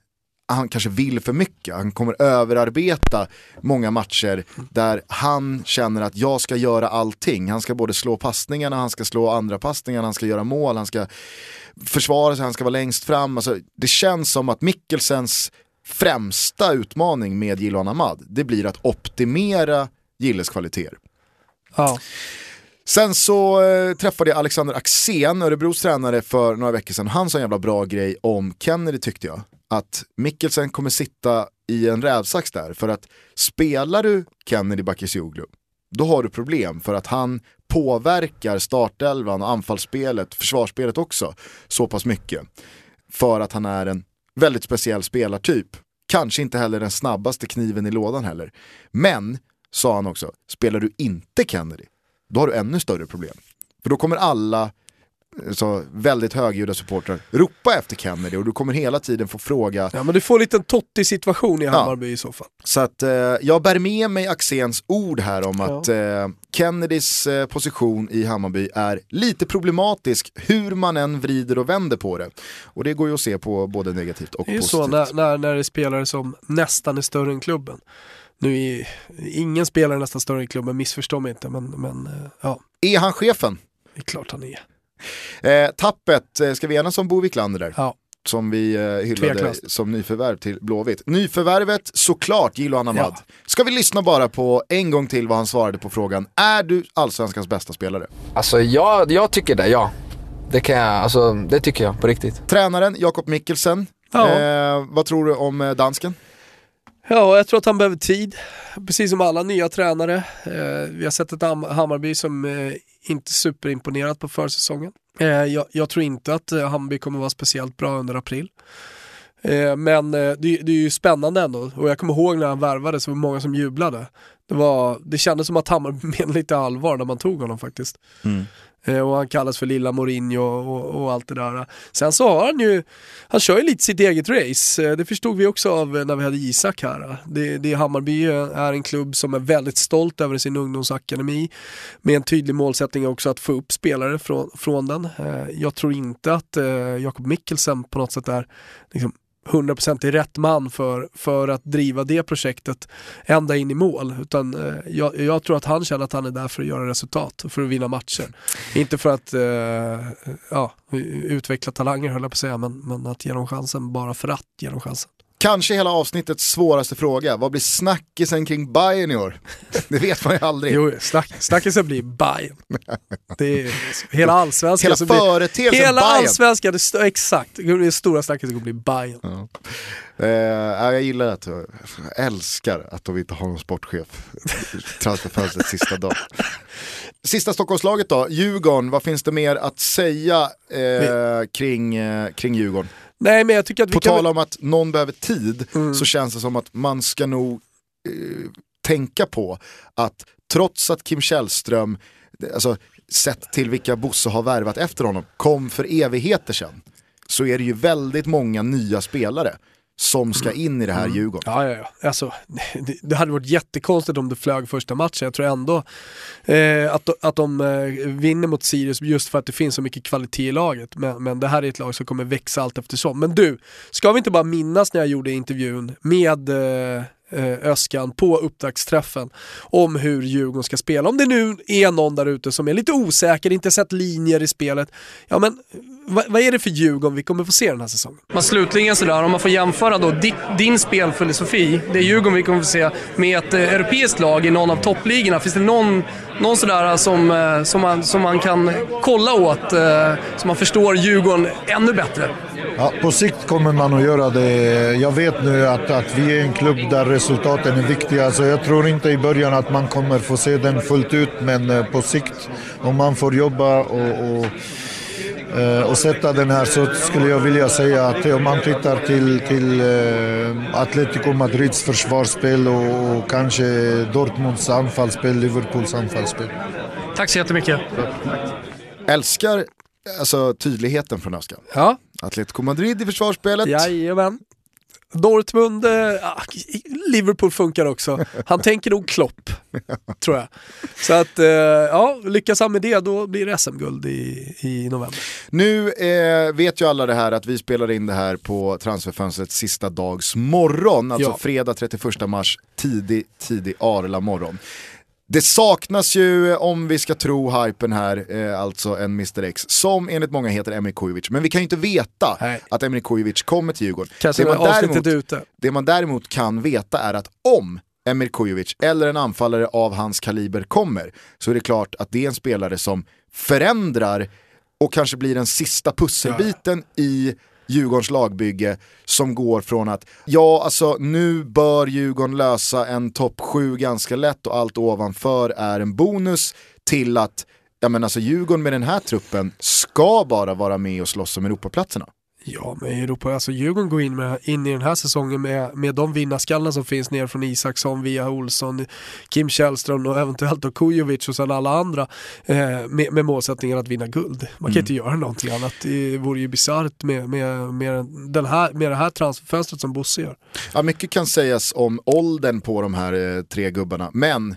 han kanske vill för mycket, han kommer överarbeta många matcher där han känner att jag ska göra allting. Han ska både slå passningarna, han ska slå andra passningarna, han ska göra mål, han ska försvara sig, han ska vara längst fram. Alltså, det känns som att Mikkelsens främsta utmaning med Gillan Ahmad, det blir att optimera Gilles kvaliteter. Ja. Sen så eh, träffade jag Alexander Axén, Örebros tränare, för några veckor sedan. Han sa en jävla bra grej om Kennedy tyckte jag. Att Mikkelsen kommer sitta i en rävsax där. För att spelar du Kennedy Bakircioglu, då har du problem. För att han påverkar startelvan, anfallsspelet, försvarsspelet också så pass mycket. För att han är en väldigt speciell spelartyp. Kanske inte heller den snabbaste kniven i lådan heller. Men, sa han också, spelar du inte Kennedy, då har du ännu större problem. För då kommer alla så väldigt högljudda supportrar ropa efter Kennedy och du kommer hela tiden få fråga. ja, men du får en liten tottig situation i Hammarby i så fall. Så att eh, jag bär med mig Axéns ord här om Ja. att eh, Kennedys eh, position i Hammarby är lite problematisk hur man än vrider och vänder på det. Och det går ju att se på både negativt och Det är ju positivt. så när, när, när det är spelare som nästan är större än klubben. Nu är ingen spelare nästan större än klubben, missförstå mig inte, men, men eh, ja, Är han chefen? det är klart han är. Eh, tappet, eh, ska vi enas om Bo Wiklander där? Ja. Som vi eh, hyllade Tveklöst. som nyförvärv till Blåvitt. Nyförvärvet, såklart Gilo Ahmad. Ja. Ska vi lyssna bara på en gång till vad han svarade på frågan. Är du allsvenskans bästa spelare? Alltså jag, jag tycker det, ja. Det kan jag, alltså det tycker jag på riktigt. Tränaren Jakob Mikkelsen, Ja. eh, vad tror du om dansken? Ja, jag tror att han behöver tid. Precis som alla nya tränare. Eh, vi har sett ett Hammarby som eh, inte superimponerat på försäsongen. Eh, jag, jag tror inte att eh, Hammarby kommer vara speciellt bra under april. Eh, men eh, det, det är ju spännande ändå. Och jag kommer ihåg när han värvade så var det många som jublade. Det, var, det kändes som att Hammarby menade lite allvar när man tog honom faktiskt. Eh, och han kallas för lilla Mourinho och, och allt det där. Sen så har han ju, han kör ju lite sitt eget race. Eh, Det förstod vi också av eh, när vi hade Isak här. Det, det Hammarby är en klubb som är väldigt stolt över sin ungdomsakademi. Med en tydlig målsättning också att få upp spelare från, från den. Eh, Jag tror inte att eh, Jakob Mikkelsen på något sätt är liksom, 100% är rätt man för, för att driva det projektet ända in i mål. Utan eh, jag, jag tror att han känner att han är där för att göra resultat, för att vinna matcher. Inte för att eh, ja, utveckla talanger höll jag på att säga, men, men att ge dem chansen bara för att ge dem chansen. Kanske hela avsnittets svåraste fråga. Vad blir snackisen kring Bayern i år? Det vet man ju aldrig. Jo, snack, snackisen blir Bayern. Det är, hela allsvenskan. Hela så blir- företeelsen Hela Bayern. allsvenskan, det exakt. Det stora snacket kommer bli Bayern. Eh, ja, jag gillar att, jag älskar att de inte har någon sportchef. Transferfönstrets sista dag. Sista Stockholmslaget då, Djurgården, vad finns det mer att säga eh, kring, eh, kring Djurgården? Nej, men jag tycker att vi På kan... tal om att någon behöver tid Mm. så känns det som att man ska nog eh, tänka på att trots att Kim Källström, alltså sett till vilka Bosse har värvat efter honom, kom för evigheter sedan. Så är det ju väldigt många nya spelare. Som ska in i det här Djurgården. Ja, ja, ja. Alltså, det, det hade varit jättekonstigt om det flög första matchen. Jag tror ändå eh, att, att de eh, vinner mot Sirius just för att det finns så mycket kvalitet i laget. Men, men det här är ett lag som kommer växa allt eftersom. Men du, ska vi inte bara minnas när jag gjorde intervjun med eh, eh, Öskan på upptaktsträffen om hur Djurgården ska spela. Om det nu är någon där ute som är lite osäker, inte sett linjer i spelet. Ja men vad, vad är det för Djurgården vi kommer få se den här säsongen? Men slutligen sådär, om man får jämföra då din, din spelfilosofi, det är Djurgården vi kommer få se, med ett eh, europeiskt lag i någon av toppligorna. Finns det någon, någon sådär som, eh, som, man, som man kan kolla åt, eh, så man förstår Djurgården ännu bättre? Ja, på sikt kommer man att göra det. Jag vet nu att, att vi är en klubb där resultaten är viktiga, så jag tror inte i början att man kommer få se den fullt ut, men eh, på sikt, om man får jobba och, och eh, och sätta den här så skulle jag vilja säga att om man tittar till, till eh, Atletico Madrids försvarsspel och, och kanske Dortmunds anfallsspel, Liverpools anfallsspel. Tack så jättemycket. Älskar alltså, tydligheten från Öskan. Ja. Atletico Madrid i försvarsspelet. Jajamän. Dortmund, eh, Liverpool funkar också. Han tänker nog Klopp, tror jag. Så att, eh, ja, lyckas han med det då blir det SM-guld i, i november. Nu eh, vet ju alla det här att vi spelar in det här på transferfönstrets sista dags morgon, alltså Ja. fredag 31 mars, tidig, tidig Arla morgon. Det saknas ju, om vi ska tro hypen här, eh, alltså en Mr X, som enligt många heter Emir Kujovic. Men vi kan ju inte veta Nej. att Emir Kujovic kommer till Djurgården. Kanske det, man däremot, ute. det man däremot kan veta är att om Emir Kujovic eller en anfallare av hans kaliber kommer, så är det klart att det är en spelare som förändrar och kanske blir den sista pusselbiten i Djurgårdens lagbygge som går från att ja, alltså nu bör Djurgården lösa en topp 7 ganska lätt och allt ovanför är en bonus till att ja, men alltså Djurgården med den här truppen ska bara vara med och slåss om Europaplatserna. Ja, men Europa, alltså Djurgården går in, med, in i den här säsongen med, med de vinnarskallarna som finns ner från Isaksson, via Olsson, Kim Källström och eventuellt då Kujovic och sen alla andra eh, med, med målsättningen att vinna guld. Man kan inte göra någonting annat. Det vore ju bisarrt med, med, med, den här, med det här transferfönstret som Bosse gör. Ja, mycket kan sägas om åldern på de här eh, tre gubbarna, men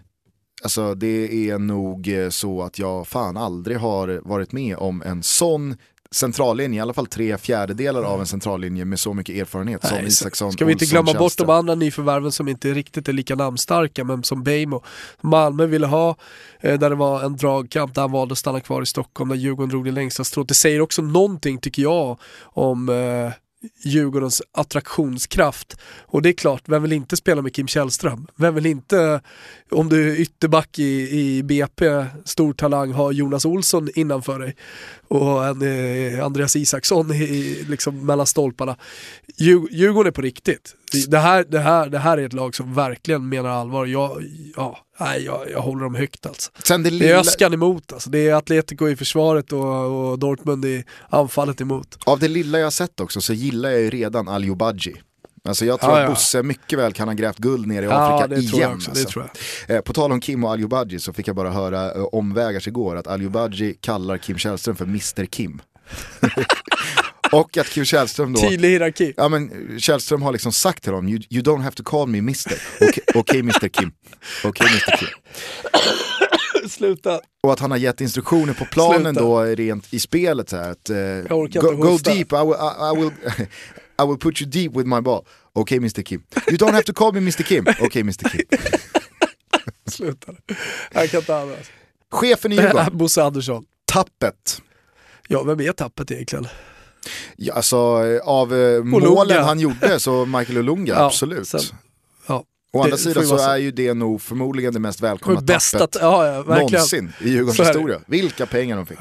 alltså, det är nog eh, så att jag fan aldrig har varit med om en sån centrallinje, i alla fall tre fjärdedelar av en centrallinje med så mycket erfarenhet som Nej, Isaksson, Ska vi inte glömma bort de andra nyförvärven som inte riktigt är lika namnstarka, men som Beijmo. Malmö ville ha, eh, där det var en dragkamp, där han valde att stanna kvar i Stockholm, där Djurgården drog det längsta strået. Det säger också någonting, tycker jag, om eh, Djurgårdens attraktionskraft. Och det är klart, vem vill inte spela med Kim Källström? Vem vill inte, om du är ytterback i, i BP, stor talang, ha Jonas Olsson innanför dig och en, eh, Andreas Isaksson i, liksom mellan stolparna. Djur, Djurgården är på riktigt. Det här, det, här, det här är ett lag som verkligen menar allvar. Jag, ja, nej, jag, jag håller dem högt alltså. Sen det Det är lilla, Öskan emot alltså. Det är Atletico i försvaret och, och Dortmund i anfallet emot. av det lilla jag sett också så gillar jag ju redan Al Badji. Alltså jag tror Ja, att ja. Bosse mycket väl kan ha grävt guld ner i Ja, Afrika det igen. tror jag också. Det alltså. tror jag. Eh, På tal om Kim och Al Badji så fick jag bara höra eh, omvägar igår att Al Badji kallar Kim Källström för Mr Kim. och att Kim Källström då, Tydlig hierarki. ja men Källström har liksom sagt till honom, you, you don't have to call me Mr. Okej okay, Mr Kim. Okej Mr Kim. Sluta. Och att han har gett instruktioner på planen Sluta. då rent i spelet så här, att eh, go, inte go hosta. deep, I will, I, I, will, I will put you deep with my ball. Okej Mr Kim. You don't have to call me Mr Kim. Okej Mr Kim. Sluta. Jag kan inte andas. Chefen i Djurgården, Bosse Andersson. tappet. Ja, vem är tappet egentligen? Ja, alltså eh, av eh, målen han gjorde så Michael Olunga, Ja, absolut. sen- ja. Å andra sidan så är ju det nog förmodligen det mest välkomna Bästa, tappet ja, ja, någonsin i Djurgårdens historia. Vilka pengar de fick.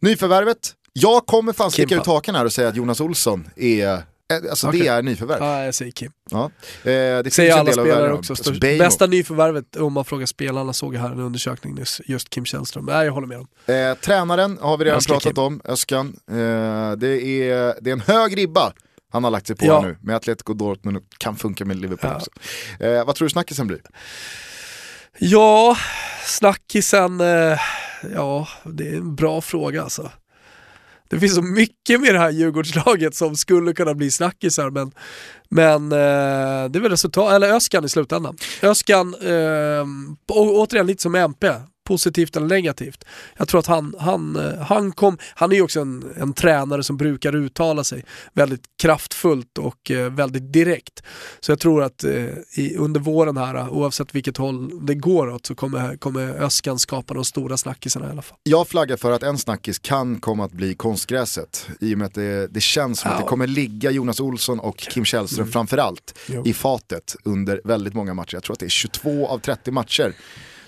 Nyförvärvet, jag kommer fan sticka ut hakan här och säga att Jonas Olsson är, eh, alltså det Okej. är nyförvärv. Ja, jag säger Kim. Ja. Eh, det Säger alla spelare om. också. Alltså, Störst, bästa nyförvärvet om man frågar spelarna såg jag här en undersökning nyss. Just Kim Källström. Nej, jag håller med dem. Eh, tränaren har vi redan Älskar pratat Kim. om, Öskan. Eh, det, är, det är en hög ribba han har lagt sig på Ja. nu med Atletico Dortmund och kan funka med Liverpool Ja. också. Eh, vad tror du snackisen blir? Ja, snackisen, eh, ja det är en bra fråga alltså det finns så mycket med det här Djurgårdslaget som skulle kunna bli snackisar men, men eh, det är väl resultat, eller Öskan i slutändan. Öskan, eh, och återigen lite som MP, positivt eller negativt. Jag tror att han, han, eh, han kom, han är ju också en, en tränare som brukar uttala sig väldigt kraftfullt och eh, väldigt direkt. Så jag tror att eh, i, under våren här, oavsett vilket håll det går åt, så kommer, kommer Öskan skapa de stora snackisarna i alla fall. Jag flaggar för att en snackis kan komma att bli konstgräset. I och med att det, det känns som ja. att det kommer ligga Jonas Olsson och Kim Källström mm. framförallt jo. i fatet under väldigt många matcher. Jag tror att det är 22 av 30 matcher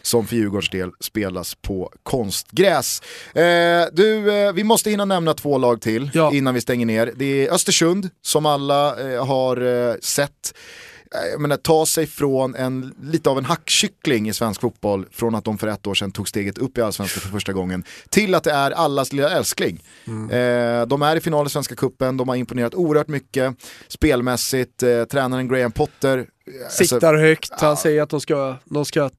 som för Djurgårdens del spelas på konstgräs. Eh, du, eh, vi måste hinna nämna två lag till ja. innan vi stänger ner. Det är Östersund som alla eh, har eh, sett eh, jag menar, ta sig från en, lite av en hackkyckling i svensk fotboll från att de för ett år sedan tog steget upp i allsvenskan för första gången till att det är allas lilla älskling. Mm. Eh, de är i final i Svenska Cupen, de har imponerat oerhört mycket spelmässigt, eh, tränaren Graham Potter eh, Siktar alltså, högt, han säger att de ska, de ska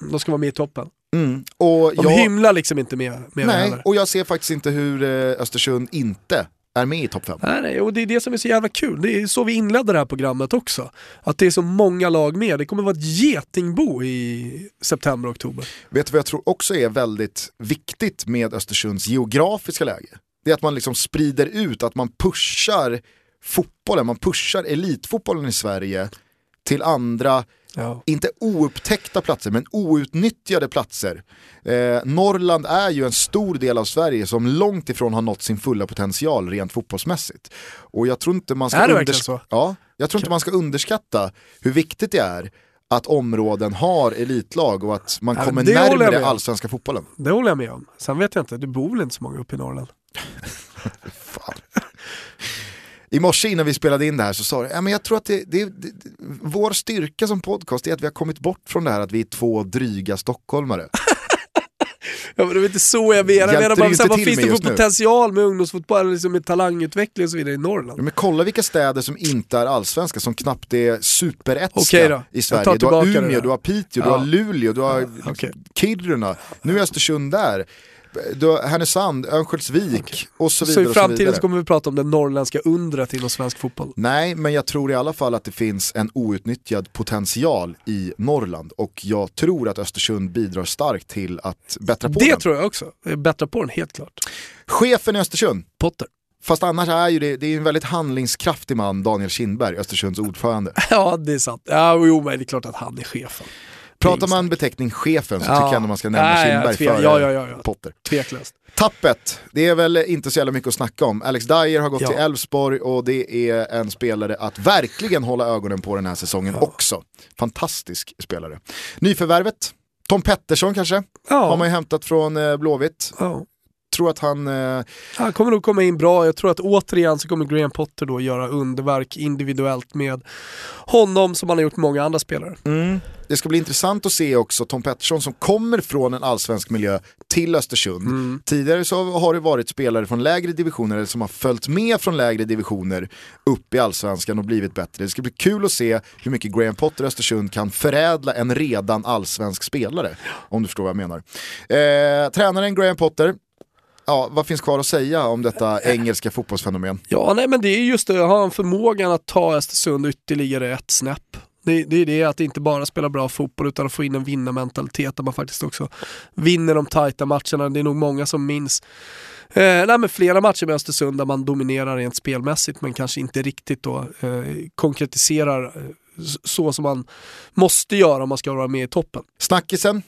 de ska vara med i toppen. Mm. Och de jag... hymlar liksom inte med, med Nej, och jag ser faktiskt inte hur eh, Östersund inte är med i topp 5. Nej, och det är det som är så jävla kul. Det är så vi inledde det här programmet också. Att det är så många lag med. Det kommer vara ett getingbo i september, oktober. Vet du vad jag tror också är väldigt viktigt med Östersunds geografiska läge? Det är att man liksom sprider ut, att man pushar fotbollen, man pushar elitfotbollen i Sverige till andra Ja. Inte oupptäckta platser, men outnyttjade platser. Eh, Norrland är ju en stor del av Sverige som långt ifrån har nått sin fulla potential rent fotbollsmässigt. Och jag tror inte man ska, undersk- ja, jag tror inte man ska underskatta hur viktigt det är att områden har elitlag och att man ja, kommer närmare allsvenska fotbollen. Det håller jag med om. Sen vet jag inte, det bor väl inte så många uppe i Norrland? Fan. I morse innan vi spelade in det här så sa du, ja, men jag tror att det, det, det, vår styrka som podcast är att vi har kommit bort från det här att vi är två dryga stockholmare. Ja, men det är inte så jag menar. Jag menar bara, så här, vad finns det för potential med ungdomsfotboll, liksom med talangutveckling och så vidare i Norrland? Ja, men kolla vilka städer som inte är allsvenska, som knappt är superetska i Sverige. Du har Umeå, du har Piteå, ja. du har Luleå, du har okay. Kiruna, nu är Östersund där du Härnösand, Örnsköldsvik och så vidare. Så i framtiden så, så kommer vi prata om det norrländska undret inom svensk fotboll? Nej, men jag tror i alla fall att det finns en outnyttjad potential i Norrland och jag tror att Östersund bidrar starkt till att bättra på det den. Det tror jag också, bättra på den helt klart. Chefen i Östersund? Potter. Fast annars är ju det, det är en väldigt handlingskraftig man, Daniel Kindberg, Östersunds ordförande. Ja, det är sant. Ja, jo, men det är klart att han är chefen. Pratar man beteckning chefen så ja. tycker jag ändå man ska nämna Kindberg före ja, ja, ja. Potter. Tveklöst. Tappet, det är väl inte så jävla mycket att snacka om. Alex Dyer har gått till Elfsborg och det är en spelare att verkligen hålla ögonen på den här säsongen också. Fantastisk spelare. Nyförvärvet, Tom Pettersson kanske, har man ju hämtat från eh, Blåvitt. Tror att han... Eh... Han kommer nog komma in bra, jag tror att återigen så kommer Graham Potter då göra underverk individuellt med honom som han har gjort med många andra spelare. Mm. Det ska bli intressant att se också Tom Pettersson som kommer från en allsvensk miljö till Östersund. Mm. Tidigare så har det varit spelare från lägre divisioner eller som har följt med från lägre divisioner upp i allsvenskan och blivit bättre. Det ska bli kul att se hur mycket Graham Potter Östersund kan förädla en redan allsvensk spelare. Om du förstår vad jag menar. Eh, tränaren Graham Potter, ja, vad finns kvar att säga om detta engelska fotbollsfenomen? Ja, nej men det är just det, har han förmågan att ta Östersund ytterligare ett snäpp. Det, det är det att inte bara spela bra fotboll utan att få in en vinnarmentalitet där man faktiskt också vinner de tajta matcherna. Det är nog många som minns eh, nej, men flera matcher med Östersund där man dominerar rent spelmässigt men kanske inte riktigt då eh, konkretiserar eh, så som man måste göra om man ska vara med i toppen. Snackisen,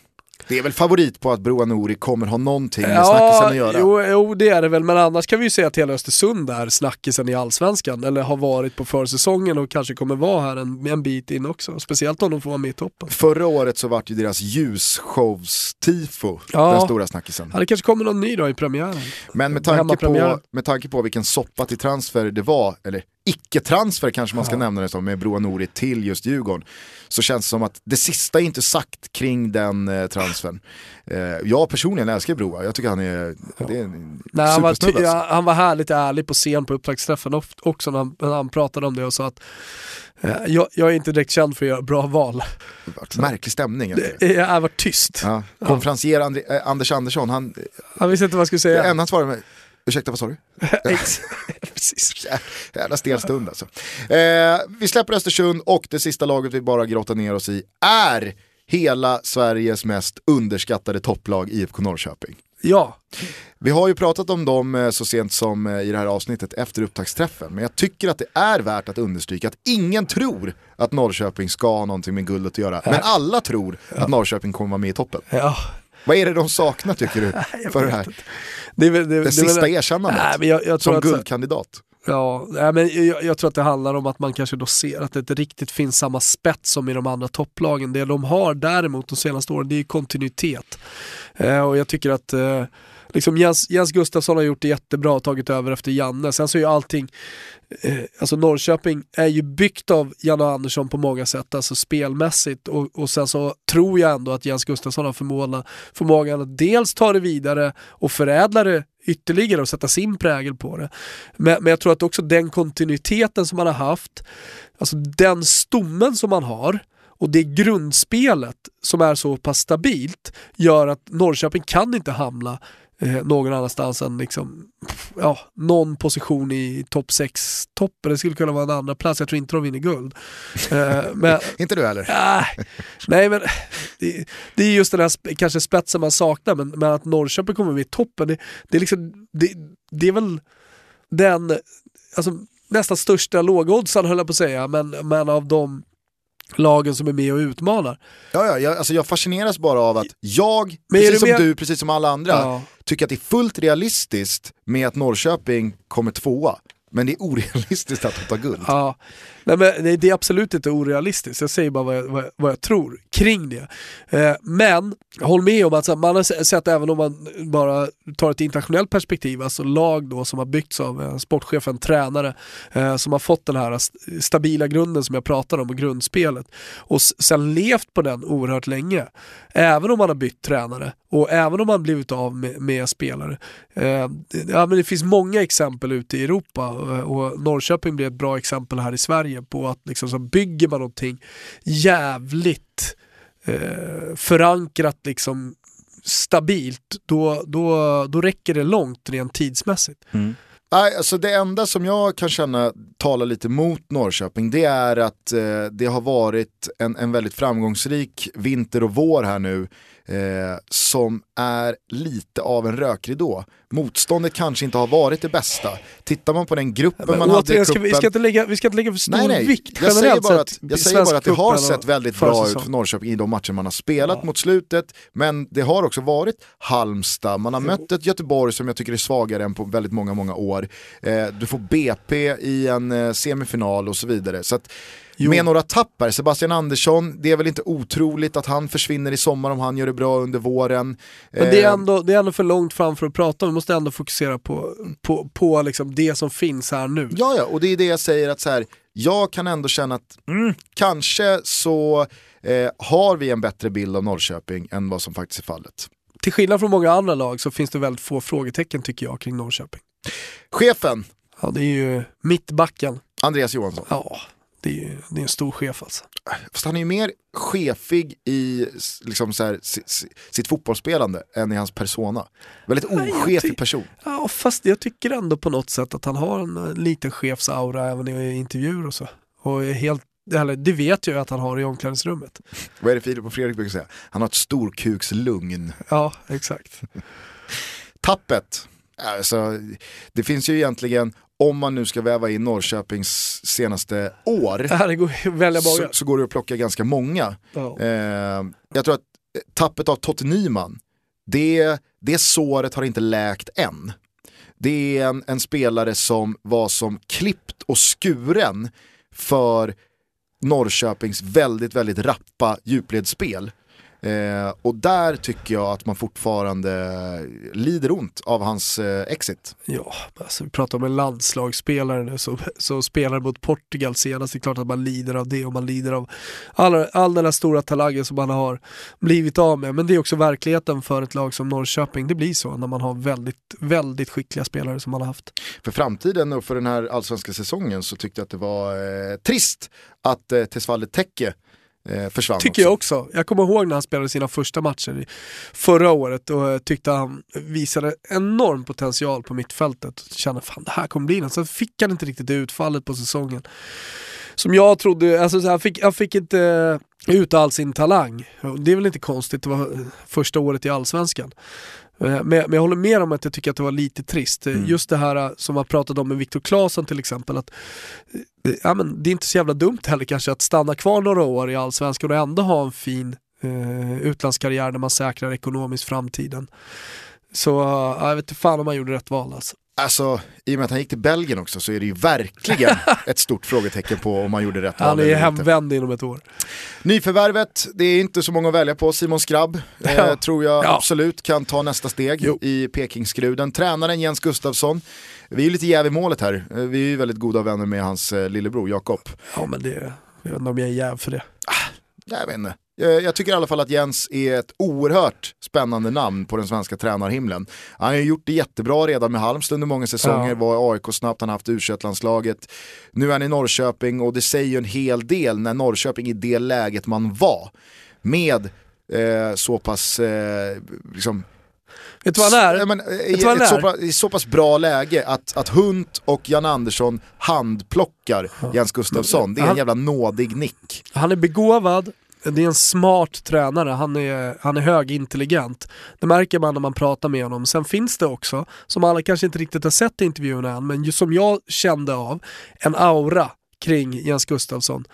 det är väl favorit på att Broa Nouri kommer ha någonting med ja, snackisen att göra? Jo, jo, det är det väl, men annars kan vi ju säga att hela Östersund är snackisen i Allsvenskan, eller har varit på försäsongen och kanske kommer vara här en, en bit in också. Speciellt om de får vara med i toppen. Förra året så vart ju deras ljusshows-tifo ja. den stora snackisen. Ja, det kanske kommer någon ny då i premiären. Men med tanke, på, med tanke på vilken soppa till transfer det var, eller icke-transfer kanske man ska ja. nämna det som, med Broa Nouri till just Djurgården. Så känns det som att det sista är inte sagt kring den eh, transfern. Eh, jag personligen älskar Broa, jag tycker han är, ja. det är en Nej, han, var ty- ja, han var härligt ärlig på scen på upptaktsträffen också när han, när han pratade om det och sa att eh, jag, jag, är inte direkt känd för att göra bra val. Märklig stämning. Det har varit tyst. Ja. Konferencier Andri, äh, Anders Andersson, han... Han visste inte vad han skulle säga. Det enda han svarade med, Ursäkta, vad sa du? Precis. Jävla stel stund alltså. Eh, vi släpper Östersund och det sista laget vi bara grottar ner oss i är hela Sveriges mest underskattade topplag IFK Norrköping. Ja. Vi har ju pratat om dem eh, så sent som eh, i det här avsnittet efter upptaktsträffen, men jag tycker att det är värt att understryka att ingen tror att Norrköping ska ha någonting med guldet att göra, men alla tror att Norrköping kommer vara med i toppen. Ja. Vad är det de saknar tycker du för det här? Det, det, Det, det sista väl- erkännandet Nej, men jag, jag som guldkandidat. Ja, nej, men jag, jag tror att det handlar om att man kanske då ser att det inte riktigt finns samma spets som i de andra topplagen. Det de har däremot de senaste åren det är kontinuitet. Eh, och jag tycker att eh, liksom Jens, Jens Gustafsson har gjort det jättebra och tagit över efter Janne. Sen så är ju allting, eh, alltså Norrköping är ju byggt av Janne Andersson på många sätt, alltså spelmässigt och, och sen så tror jag ändå att Jens Gustafsson har förmågan, förmågan att dels ta det vidare och förädla det ytterligare och sätta sin prägel på det. Men, men jag tror att också den kontinuiteten som man har haft, alltså den stommen som man har och det grundspelet som är så pass stabilt gör att Norrköping kan inte hamna eh, någon annanstans än liksom, ja, någon position i topp 6-toppen. Det skulle kunna vara en andra plats. jag tror inte de vinner guld. Eh, men, Inte du heller? Nej, nej men det, det är just den här kanske spetsen man saknar, men, men att Norrköping kommer med i toppen, det, det, är liksom, det, det är väl den alltså, nästan största lågoddsaren höll jag på att säga, men, men av de lagen som är med och utmanar. Ja, ja, jag, alltså jag fascineras bara av att jag, Men precis som med- du, precis som alla andra, Ja. tycker att det är fullt realistiskt med att Norrköping kommer tvåa. Men det är orealistiskt att de tar guld. Ja, nej, men det, det är absolut inte orealistiskt. Jag säger bara vad jag, vad, jag- vad jag tror kring det. Eh, men håll med om att så här, man har sett, även om man bara tar ett internationellt perspektiv, alltså lag då som har byggts av eh, en sportchef, en tränare, eh, som har fått den här st- stabila grunden som jag pratade om och grundspelet. Och sen levt på den oerhört länge. Även om man har bytt tränare och även om man blivit av med, med spelare. Eh, ja, men det finns många exempel ute i Europa eh, och Norrköping blir ett bra exempel här i Sverige på att liksom så bygger man någonting jävligt eh, förankrat liksom stabilt, då, då, då räcker det långt rent tidsmässigt. Nej, alltså det enda som jag kan känna talar lite mot Norrköping det är att eh, det har varit en, en väldigt framgångsrik vinter och vår här nu eh, som är lite av en rökridå. Motståndet kanske inte har varit det bästa. Tittar man på den gruppen Men man hade i ska vi, vi, cupen- ska inte lägga, vi ska inte lägga för stor Nej, nej. vikt Jag säger bara att, jag säger bara att det har cupen sett väldigt bra ut för Norrköping i de matcher man har spelat mot slutet. Men det har också varit Halmstad, man har mött ett Göteborg som jag tycker är svagare än på väldigt många, många år. Eh, du får BP i en eh, semifinal och så vidare. Så att, Jo. med några tappar, Sebastian Andersson, det är väl inte otroligt att han försvinner i sommar om han gör det bra under våren. Men det är, Eh, ändå, det är ändå för långt fram för att prata om, vi måste ändå fokusera på, på, på liksom det som finns här nu. Ja, ja, och det är det jag säger att så här, jag kan ändå känna att mm, kanske så eh, har vi en bättre bild av Norrköping än vad som faktiskt är fallet. Till skillnad från många andra lag så finns det väldigt få frågetecken tycker jag kring Norrköping. Chefen, Ja, det är ju mittbacken. Andreas Johansson. Ja, det är ju det är en stor chef alltså. Fast han är ju mer chefig i liksom så här, si- si- sitt fotbollsspelande än i hans persona. Väldigt ochefig person. Ja, fast jag tycker ändå på något sätt att han har en eh, liten chefsaura även i intervjuer och så. Och helt, eller, det vet jag att han har i omklädningsrummet. Vad är det Filip och Fredrik brukar säga? Han har ett storkukslugn. Ja, exakt. Tappet, alltså, det finns ju egentligen, om man nu ska väva in Norrköpings senaste år, här går så, så går det att plocka ganska många. Ja. Eh, jag tror att eh, tappet av Totte Nyman, det, det såret har inte läkt än. Det är en, en spelare som var som klippt och skuren för Norrköpings väldigt, väldigt rappa djupledsspel. Eh, och där tycker jag att man fortfarande lider ont av hans eh, exit. Ja, alltså vi pratar om en landslagsspelare nu som, som spelar mot Portugal senast. Det är klart att man lider av det och man lider av all, all den här stora talangen som man har blivit av med. Men det är också verkligheten för ett lag som Norrköping. Det blir så när man har väldigt, väldigt skickliga spelare som man har haft. För framtiden och för den här allsvenska säsongen så tyckte jag att det var eh, trist att eh, Tesfaye Tekke eh, försvann Tycker jag också. också. Jag kommer ihåg när han spelade sina första matcher förra året och jag tyckte han visade enorm potential på mittfältet. Och kände fan det här kommer bli något. Sen fick han inte riktigt det utfallet på säsongen. Som jag trodde, alltså han, fick, han fick inte ut all sin talang. Det är väl inte konstigt, det var första året i Allsvenskan. Eh, Men, men jag håller med om att jag tycker att det var lite trist. Eh, Just det här eh, som man pratat om med Viktor Claesson till exempel. Att, ja, men det är inte så jävla dumt heller kanske att stanna kvar några år i Allsvenskan och ändå ha en fin eh, utlandskarriär där man säkrar ekonomiskt framtiden. Så jag vet inte fan om man gjorde rätt val alltså. Alltså, i och med att han gick till Belgien också så är det ju verkligen ett stort frågetecken på om man gjorde rätt Han är hemvänd inom ett år. Nyförvärvet, det är inte så många att välja på. Simon Skrabb eh, Ja. tror jag Ja. absolut kan ta nästa steg Jo. i Pekingskruden. Tränaren Jens Gustafsson, vi är ju lite jäv i målet här. Eh, Vi är ju väldigt goda vänner med hans eh, lillebror Jakob. Ja men det, jag vet inte om jag är jäv för det. Jag vet inte. Jag, jag tycker i alla fall att Jens är ett oerhört spännande namn på den svenska tränarhimlen. Han har gjort det jättebra redan med Halmstad under många säsonger, Ja. var i AIK snabbt, han har haft u landslaget Nu är han i Norrköping och det säger ju en hel del när Norrköping i det läget man var med eh, så pass eh, liksom, Vet du vad han är? Men, eh, i, han ett så, är? pass, I så pass bra läge att, att Hunt och Jan Andersson handplockar Jens Gustafsson. Det är en jävla nådig nick. Han är begåvad, det är en smart tränare, han är, han är högintelligent. Det märker man när man pratar med honom. Sen finns det också, som alla kanske inte riktigt har sett i intervjun än, men som jag kände av, en aura kring Jens Gustafsson.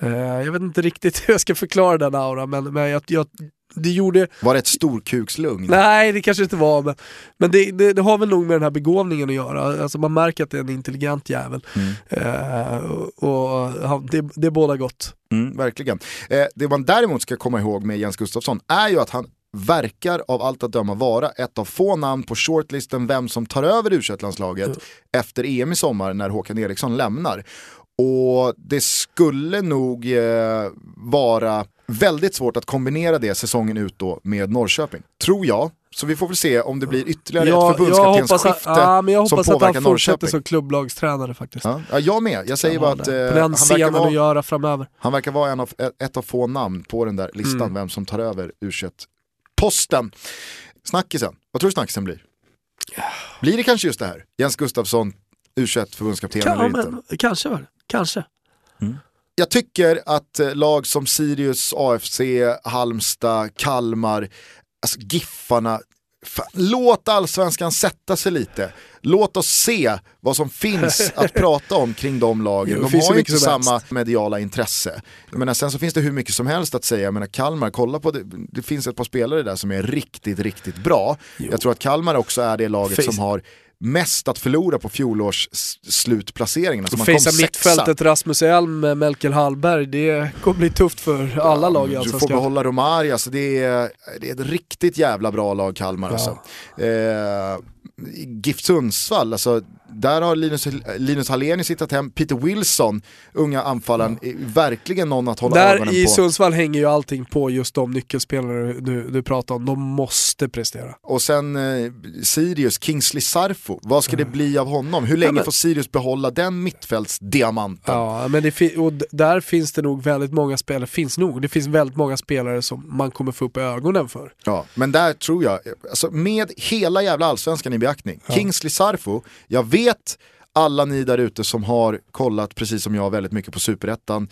Eh, jag vet inte riktigt hur jag ska förklara den auran, men, men jag, jag, det gjorde Var det ett storkukslugn? Nej, det kanske inte var, men, men det, det, det har väl nog med den här begåvningen att göra. Alltså man märker att det är en intelligent jävel. Eh, och och det, det är båda gott. Mm, verkligen. Eh, det man däremot ska komma ihåg med Jens Gustafsson är ju att han verkar av allt att döma vara ett av få namn på shortlisten vem som tar över u landslaget efter EM i sommar när Håkan Eriksson lämnar. Och det skulle nog eh, vara väldigt svårt att kombinera det säsongen ut då med Norrköping. Tror jag. Så vi får väl se om det blir ytterligare ett jag hoppas, förbundskaptensskifte ja, men jag som hoppas att påverkar han fortsätter Norrköping. som klubblagstränare faktiskt. Ja, ja, jag med. Jag säger Jag bara att eh, han verkar vara att göra framöver. han verkar vara en av, ett, ett av få namn på den där listan, Mm. vem som tar över u posten Snackisen, vad tror du snackisen blir? Blir det kanske just det här? Jens Gustafsson, u förbundskapten eller Ja, inte? kanske. Kanske. Jag tycker att eh, lag som Sirius, AFC, Halmstad, Kalmar, alltså Giffarna, fan, låt allsvenskan sätta sig lite. Låt oss se vad som finns att prata om kring de lagen. Jo, De har ju inte samma helst. mediala intresse. Jag menar, sen så finns det hur mycket som helst att säga. Jag menar, Kalmar, kolla på det. Det finns ett par spelare där som är riktigt, riktigt bra. Jag tror att Kalmar också är det laget Face- som har mest att förlora på fjolårs s- slutplaceringen. Alltså Och man kom fejsa mittfältet Rasmus Elm med Melker Hallberg, det kommer bli tufft för alla lag i Du får behålla Romari, alltså det, är, det är ett riktigt jävla bra lag Kalmar. Alltså. Eh, GIF Sundsvall, alltså, där har Linus, Linus Hallenius hittat hem, Peter Wilson, unga anfallaren, är verkligen någon att hålla Där ögonen i på. Sundsvall hänger ju allting på just de nyckelspelare du, du pratar om, de måste prestera. Och sen eh, Sirius, Kingsley Sarfo, vad ska det bli av honom? Hur länge men- får Sirius behålla den mittfältsdiamanten? Ja, men det och där finns det nog väldigt många spelare, finns nog, det finns väldigt många spelare som man kommer få upp ögonen för. Ja, men där tror jag, alltså med hela jävla allsvenskan i beaktning, Kingsley Sarfo, jag vet alla ni där ute som har kollat precis som jag väldigt mycket på superettan,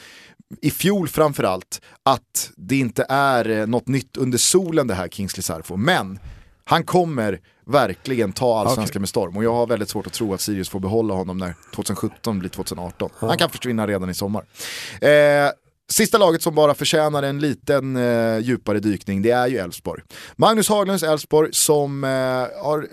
i fjol framförallt, att det inte är eh, något nytt under solen det här Kingsley Sarfo, men han kommer verkligen ta allsvenskan Okej. med storm och jag har väldigt svårt att tro att Sirius får behålla honom när 2017 blir 2018. Han kan försvinna redan i sommar. Eh, Sista laget som bara förtjänar en liten eh, djupare dykning, det är ju Elfsborg. Magnus Haglunds Elfsborg som eh, har,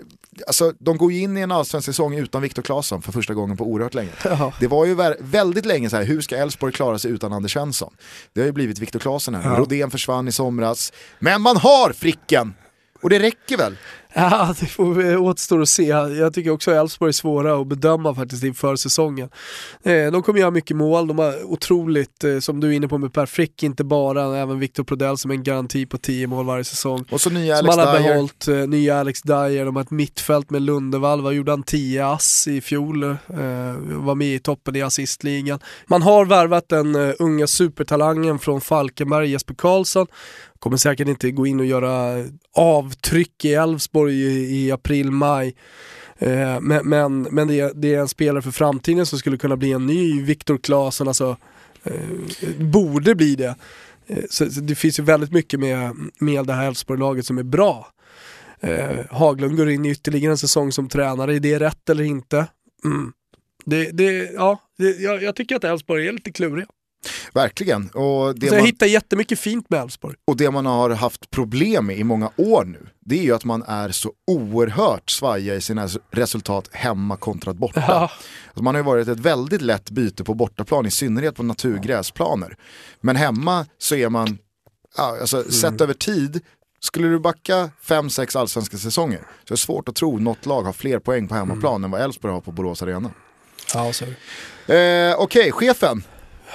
alltså de går ju in i en allsvensk säsong utan Viktor Claesson för första gången på oerhört länge. Ja. Det var ju vä- väldigt länge så här, hur ska Elfsborg klara sig utan Anders Svensson? Det har ju blivit Viktor Claesson här, Ja. Rodén försvann i somras. Men man har Fricken! Och det räcker väl? Ja, det får återstår att se. Jag tycker också att Elfsborg är svåra att bedöma faktiskt inför säsongen. Eh, de kommer göra mycket mål, de har otroligt, eh, som du är inne på med Per Frick, inte bara, även Victor Prodell som är en garanti på 10 mål varje säsong. Och så nya Alex som alla Dyer. behållit, eh, nya Alex Dyer, de har ett mittfält med Lundevall, vad gjorde han? 10 ass i fjol, var med i toppen i assistligan. Man har värvat den unga supertalangen från Falkenberg, Jesper Karlsson, kommer säkert inte gå in och göra avtryck i Elfsborg i, i april, maj. Eh, men men, men det, är, det är en spelare för framtiden som skulle kunna bli en ny Viktor Claesson, alltså eh, borde bli det. Eh, så, så det finns ju väldigt mycket med, med det här Elfsborg-laget som är bra. Eh, Haglund går in i ytterligare en säsong som tränare, är det rätt eller inte? Mm. Det, det, ja, det, jag, jag tycker att Elfsborg är lite kluriga. Verkligen. Och det, Så jag man, hittar jättemycket fint med Elfsborg. och det man har haft problem med i många år nu, det är ju att man är så oerhört svajiga i sina resultat hemma kontra borta. Ja. Alltså man har ju varit ett väldigt lätt byte på bortaplan, i synnerhet på naturgräsplaner. Men hemma så är man, alltså, Mm. sett över tid, skulle du backa 5-6 allsvenska säsonger så är det svårt att tro något lag har fler poäng på hemmaplan Mm. än vad Elfsborg har på Borås Arena. Ja, så är det. Eh, Okej, chefen.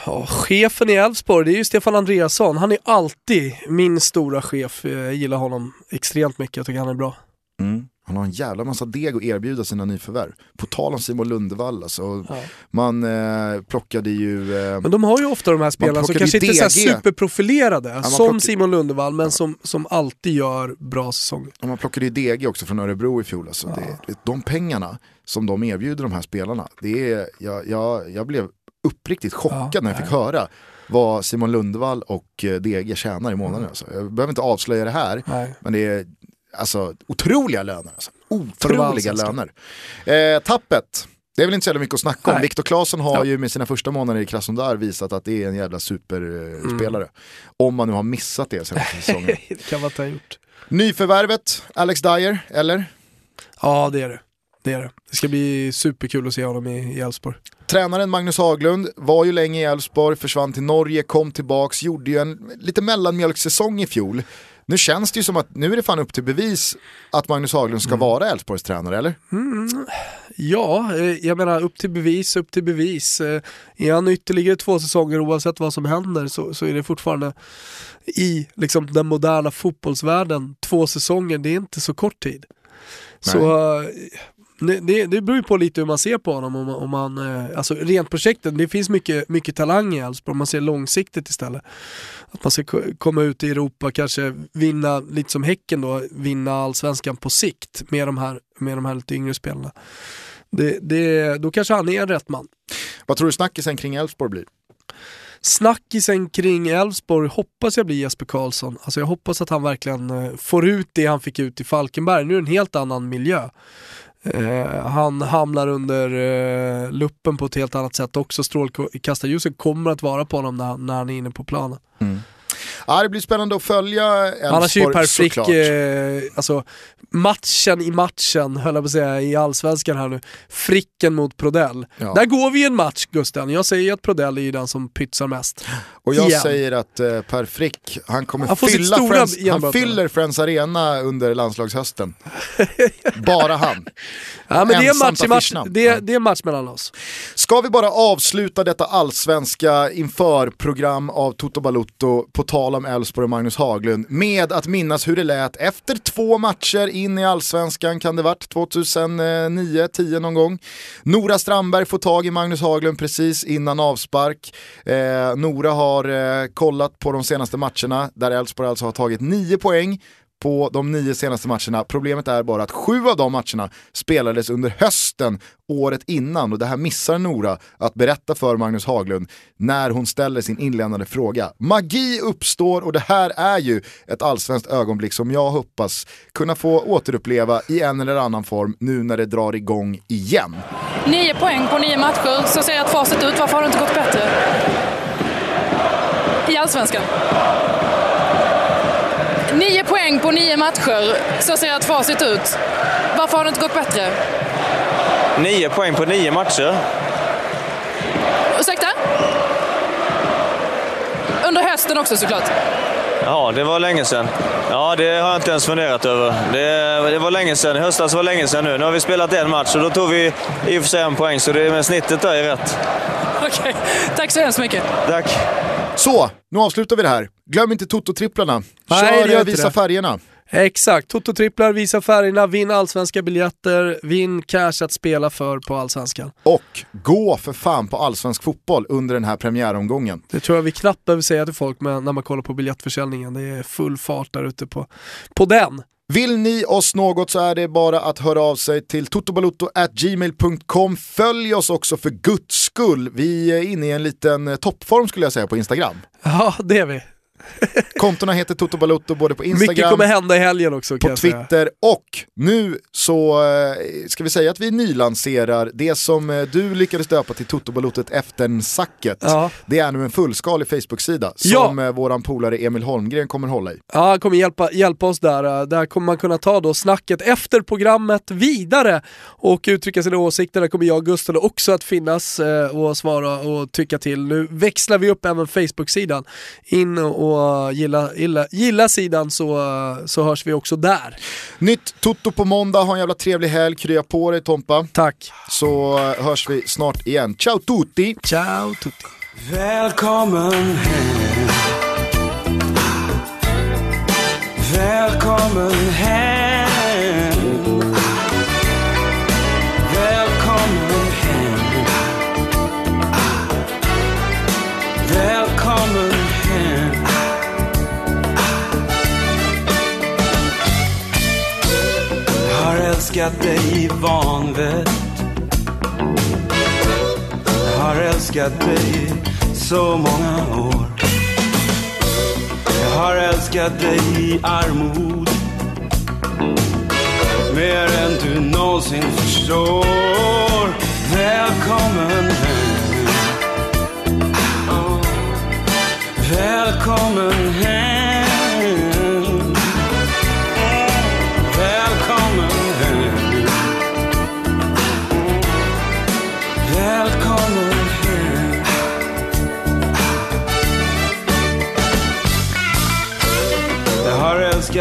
Ja, chefen i Elfsborg, det är ju Stefan Andreasson. Han är alltid min stora chef. Jag gillar honom extremt mycket, jag tycker han är bra. Mm. Han har en jävla massa deg att erbjuda sina nyförvärv. På tal om Simon Lundevall alltså. Ja. Man eh, plockade ju... Eh, Men de har ju ofta de här spelarna som kanske inte är superprofilerade, man som plockade- Simon Lundevall, men som, som alltid gör bra säsonger. Ja, Man plockade ju DG också från Örebro i fjol. Alltså. Det, de pengarna som de erbjuder de här spelarna, det är, jag, jag, jag blev uppriktigt chockad Ja, när jag fick höra vad Simon Lundvall och eh, DG tjänar i månaden. Alltså. Jag behöver inte avslöja det här, Nej. men det är alltså, otroliga löner. Alltså. Otroliga löner. Eh, tappet. Det är väl inte så jävla mycket att snacka om. Nej. Viktor Claesson har Ja. ju med sina första månader i Krasnodar visat att det är en jävla superspelare. Mm. Om man nu har missat det senaste säsongen. det kan man inte ha gjort. Nyförvärvet, Alex Dyer, eller? Ja, det är det. Det är det. Det ska bli superkul att se honom i Elfsborg. Tränaren Magnus Haglund var ju länge i Elfsborg, försvann till Norge, kom tillbaks, gjorde ju en lite mellanmjölksäsong i fjol. Nu känns det ju som att nu är det fan upp till bevis att Magnus Haglund ska vara Elfsborgs tränare, eller? Mm. Ja, eh, jag menar upp till bevis, upp till bevis. Eh, Är han ytterligare två säsonger oavsett vad som händer så, så är det fortfarande i liksom, den moderna fotbollsvärlden, två säsonger, det är inte så kort tid. Så eh, det, det, det beror ju på lite hur man ser på honom. Om, man- om man, eh, alltså rent projekten, det finns mycket, mycket talang i Elfsborg, om man ser långsiktigt istället. Att man ska ko- komma ut i Europa, kanske vinna, lite som Häcken då, vinna allsvenskan på sikt med de här, med de här lite yngre spelarna. Det, det, då kanske han är rätt man. Vad tror du snackisen kring Elfsborg blir? Snackisen kring Elfsborg hoppas jag blir Jesper Karlsson. Alltså jag hoppas att han verkligen eh, får ut det han fick ut i Falkenberg. Nu är det en helt annan miljö. Eh, han hamnar under eh, luppen på ett helt annat sätt också. Strålkastarljuset kommer att vara på honom när, när han är inne på planen. Mm. Ja, det blir spännande att följa Annars är ju Elfsborg Per Frick, eh, alltså matchen i matchen, höll jag på att säga, i allsvenskan här nu. Fricken mot Prodell. Ja. Där går vi en match Gusten. Jag säger ju att Prodell är den som pytsar mest. Och jag Igen. säger att eh, Per Frick, han kommer Han fylla Friends, han fyller Friends Arena under landslagshösten. Bara han. Ja, men det är, match match, det, det är match mellan oss. Ska vi bara avsluta detta allsvenska inför-program av Toto Balutto på tal om Elfsborg och Magnus Haglund med att minnas hur det lät efter två matcher in i allsvenskan, kan det varit 2009-10 någon gång. Nora Strandberg får tag i Magnus Haglund precis innan avspark. Eh, Nora har eh, kollat på de senaste matcherna där Elfsborg alltså har tagit nio poäng på de nio senaste matcherna. Problemet är bara att sju av de matcherna spelades under hösten året innan och det här missar Nora att berätta för Magnus Haglund när hon ställer sin inlämnade fråga. Magi uppstår och det här är ju ett allsvenskt ögonblick som jag hoppas kunna få återuppleva i en eller annan form nu när det drar igång igen. Nio poäng på nio matcher, så ser ert facit ut. Varför har det inte gått bättre? I Allsvenskan. Nio poäng på nio matcher, så ser ert facit ut. Varför har det inte gått bättre? Nio poäng på nio matcher. Ursäkta? Under hösten också såklart. Ja, det var länge sedan. Ja, det har jag inte ens funderat över. Det, det var länge sedan. I höstas var länge sedan nu. Nu har vi spelat en match och då tog vi i och för sig en poäng, så det med snittet där är rätt. Okej, tack så hemskt mycket. Tack. Så, nu avslutar vi det här. Glöm inte Toto-tripplarna. Nej, Kör det gör inte Visa det. färgerna. Exakt, Toto-tripplar, visa färgerna, vinn allsvenska biljetter, vinn cash att spela för på allsvenskan. Och gå för fan på allsvensk fotboll under den här premiäromgången. Det tror jag vi knappt behöver säga till folk med, när man kollar på biljettförsäljningen. Det är full fart där ute på, på den. Vill ni oss något så är det bara att höra av sig till totobalotto@gmail.com. Följ oss också för guds skull. Vi är inne i en liten toppform skulle jag säga på Instagram. Ja, det är vi. Kontona heter Toto Balotto både på Mycket Instagram, kommer hända i helgen också på säga. Twitter och nu så eh, ska vi säga att vi nylanserar det som eh, du lyckades döpa till Toto Balotto eftersacket. Ja. Det är nu en fullskalig Facebook-sida Ja. som eh, våran polare Emil Holmgren kommer hålla i. Ja, han kommer hjälpa, hjälpa oss där. Där kommer man kunna ta då snacket efter programmet vidare och uttrycka sina åsikter. Där kommer jag och Gustav också att finnas och svara och tycka till. Nu växlar vi upp även Facebook-sidan. In och gilla, gilla, gilla sidan så, så hörs vi också där. Nytt Toto på måndag, ha en jävla trevlig helg, krya på dig Tompa. Tack. Så eh, hörs vi snart igen. Ciao tutti! Ciao tutti! Välkommen hem Välkommen hem älskat dig i vanvett. Jag har älskat dig i så många år. Jag har älskat dig i armod. Mer än du någonsin förstår. Välkommen hem. Välkommen hem.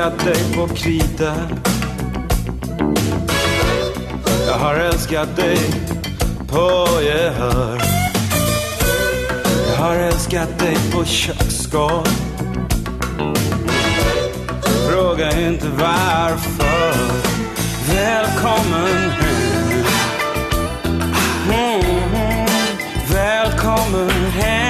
Älskat dig på krita Jag har älskat dig på gehör. Jag har älskat dig på köksgolv Fråga inte varför. Välkommen hem. Mm, mm. Välkommen hem.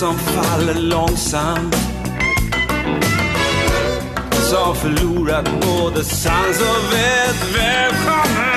Som faller långsamt. Som förlorat både sans och vett. Välkommen